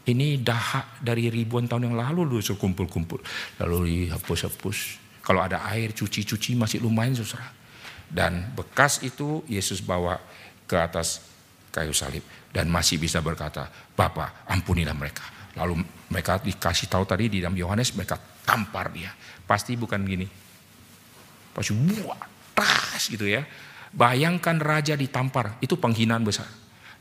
S1: Ini dahak dari ribuan tahun yang lalu lu suruh kumpul-kumpul. Lalu dihapus-hapus. Kalau ada air cuci-cuci masih lumayan saudara. Dan bekas itu Yesus bawa ke atas kayu salib. Dan masih bisa berkata, Bapak ampunilah mereka. Lalu mereka dikasih tahu tadi di dalam Yohanes mereka tampar dia. Pasti bukan gini. Pasti buat tas gitu ya. Bayangkan raja ditampar, itu penghinaan besar.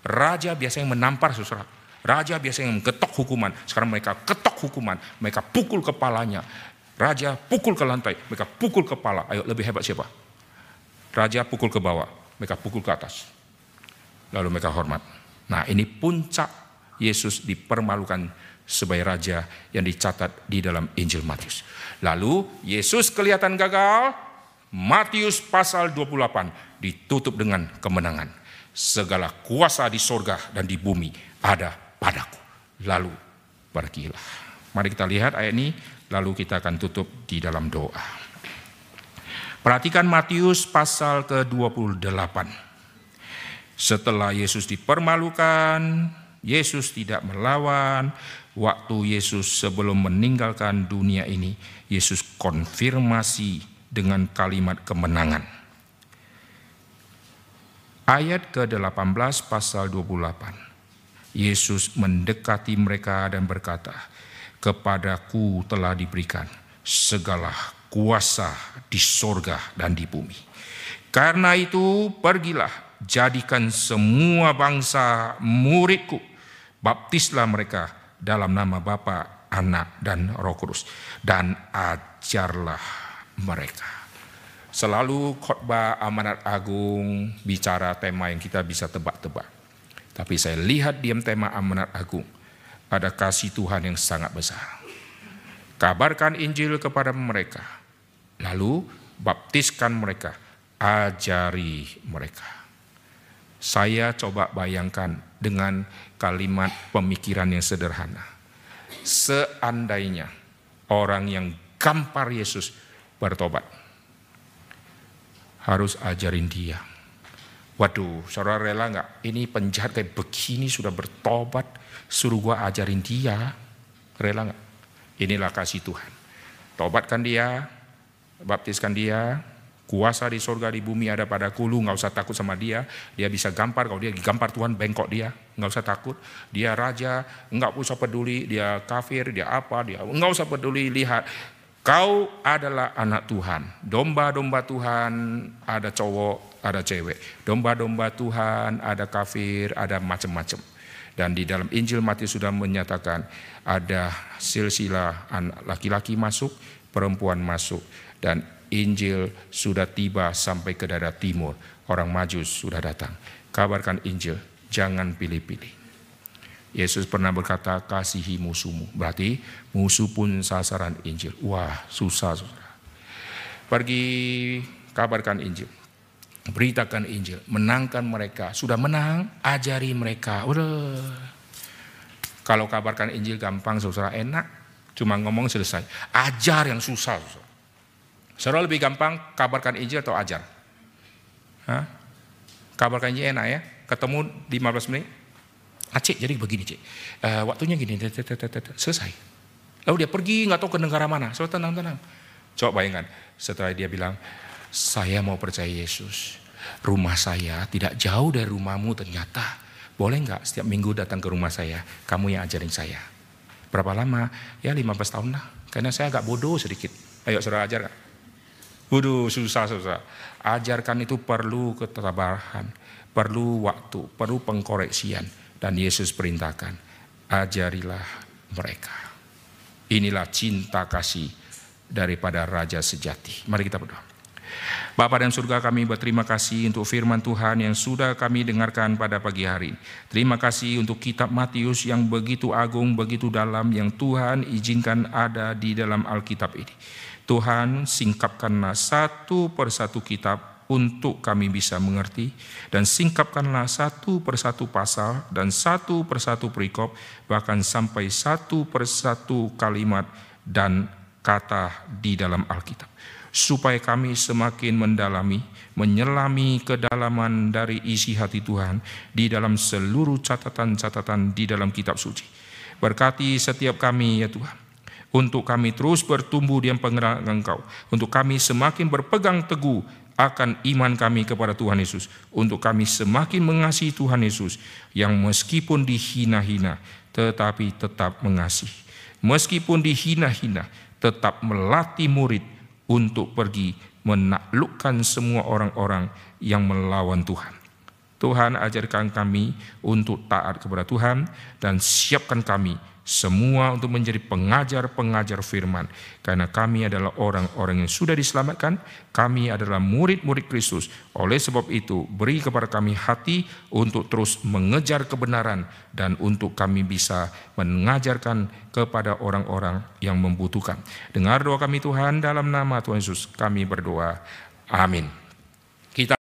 S1: Raja biasanya menampar saudara. Raja biasanya mengketok hukuman. Sekarang mereka ketok hukuman. Mereka pukul kepalanya. Raja pukul ke lantai. Mereka pukul kepala. Ayo lebih hebat siapa? Raja pukul ke bawah. Mereka pukul ke atas. Lalu mereka hormat. Nah ini puncak Yesus dipermalukan sebagai raja yang dicatat di dalam Injil Matius. Lalu Yesus kelihatan gagal. Matius pasal 28 ditutup dengan kemenangan. Segala kuasa di sorga dan di bumi ada padaku. Lalu pergilah. Mari kita lihat ayat ini, lalu kita akan tutup di dalam doa. Perhatikan Matius pasal ke-28. Setelah Yesus dipermalukan, Yesus tidak melawan. Waktu Yesus sebelum meninggalkan dunia ini, Yesus konfirmasi dengan kalimat kemenangan. Ayat ke-18 pasal 28. Yesus mendekati mereka dan berkata, "Kepadaku telah diberikan segala kuasa di sorga dan di bumi. Karena itu, pergilah, jadikan semua bangsa muridku, baptislah mereka dalam nama Bapa, Anak, dan Roh Kudus, dan ajarlah mereka." Selalu khotbah amanat agung bicara tema yang kita bisa tebak-tebak tapi saya lihat diam tema amanat agung. Ada kasih Tuhan yang sangat besar. Kabarkan Injil kepada mereka. Lalu baptiskan mereka. Ajari mereka. Saya coba bayangkan dengan kalimat pemikiran yang sederhana. Seandainya orang yang gampar Yesus bertobat. Harus ajarin dia Waduh, saudara rela nggak? Ini penjahat kayak begini sudah bertobat, suruh gua ajarin dia, rela nggak? Inilah kasih Tuhan. Tobatkan dia, baptiskan dia, kuasa di surga di bumi ada pada kulu, nggak usah takut sama dia. Dia bisa gampar, kalau dia gampar Tuhan bengkok dia, nggak usah takut. Dia raja, nggak usah peduli, dia kafir, dia apa, dia nggak usah peduli. Lihat, Kau adalah anak Tuhan. Domba-domba Tuhan ada cowok, ada cewek. Domba-domba Tuhan ada kafir, ada macam-macam. Dan di dalam Injil Matius sudah menyatakan ada silsilah laki-laki masuk, perempuan masuk. Dan Injil sudah tiba sampai ke daerah timur. Orang majus sudah datang. Kabarkan Injil, jangan pilih-pilih. Yesus pernah berkata kasihi musuhmu. Berarti musuh pun sasaran Injil. Wah susah saudara. Pergi kabarkan Injil. Beritakan Injil. Menangkan mereka. Sudah menang, ajari mereka. Udah. Kalau kabarkan Injil gampang saudara enak. Cuma ngomong selesai. Ajar yang susah saudara. Saudara lebih gampang kabarkan Injil atau ajar? Hah? Kabarkan Injil enak ya. Ketemu 15 menit, Ah, cik, jadi begini cik. Uh, waktunya gini, selesai. Lalu dia pergi nggak tahu ke negara mana. So tenang tenang. Coba bayangkan. Setelah dia bilang, saya mau percaya Yesus. Rumah saya tidak jauh dari rumahmu ternyata. Boleh nggak setiap minggu datang ke rumah saya? Kamu yang ajarin saya. Berapa lama? Ya 15 tahun lah. Karena saya agak bodoh sedikit. Ayo saudara ajar gak? Waduh susah susah. Ajarkan itu perlu ketabahan. Perlu waktu. Perlu pengkoreksian dan Yesus perintahkan, ajarilah mereka. Inilah cinta kasih daripada Raja sejati. Mari kita berdoa. Bapa dan surga kami berterima kasih untuk firman Tuhan yang sudah kami dengarkan pada pagi hari. Terima kasih untuk kitab Matius yang begitu agung, begitu dalam yang Tuhan izinkan ada di dalam Alkitab ini. Tuhan singkapkanlah satu persatu kitab untuk kami bisa mengerti dan singkapkanlah satu persatu pasal dan satu persatu perikop bahkan sampai satu persatu kalimat dan kata di dalam Alkitab supaya kami semakin mendalami menyelami kedalaman dari isi hati Tuhan di dalam seluruh catatan-catatan di dalam kitab suci Berkati setiap kami ya Tuhan. Untuk kami terus bertumbuh di pengenalan Engkau. Untuk kami semakin berpegang teguh akan iman kami kepada Tuhan Yesus. Untuk kami semakin mengasihi Tuhan Yesus yang meskipun dihina-hina tetapi tetap mengasihi. Meskipun dihina-hina tetap melatih murid untuk pergi menaklukkan semua orang-orang yang melawan Tuhan. Tuhan ajarkan kami untuk taat kepada Tuhan dan siapkan kami semua untuk menjadi pengajar-pengajar firman. Karena kami adalah orang-orang yang sudah diselamatkan, kami adalah murid-murid Kristus. Oleh sebab itu, beri kepada kami hati untuk terus mengejar kebenaran dan untuk kami bisa mengajarkan kepada orang-orang yang membutuhkan. Dengar doa kami Tuhan dalam nama Tuhan Yesus, kami berdoa. Amin.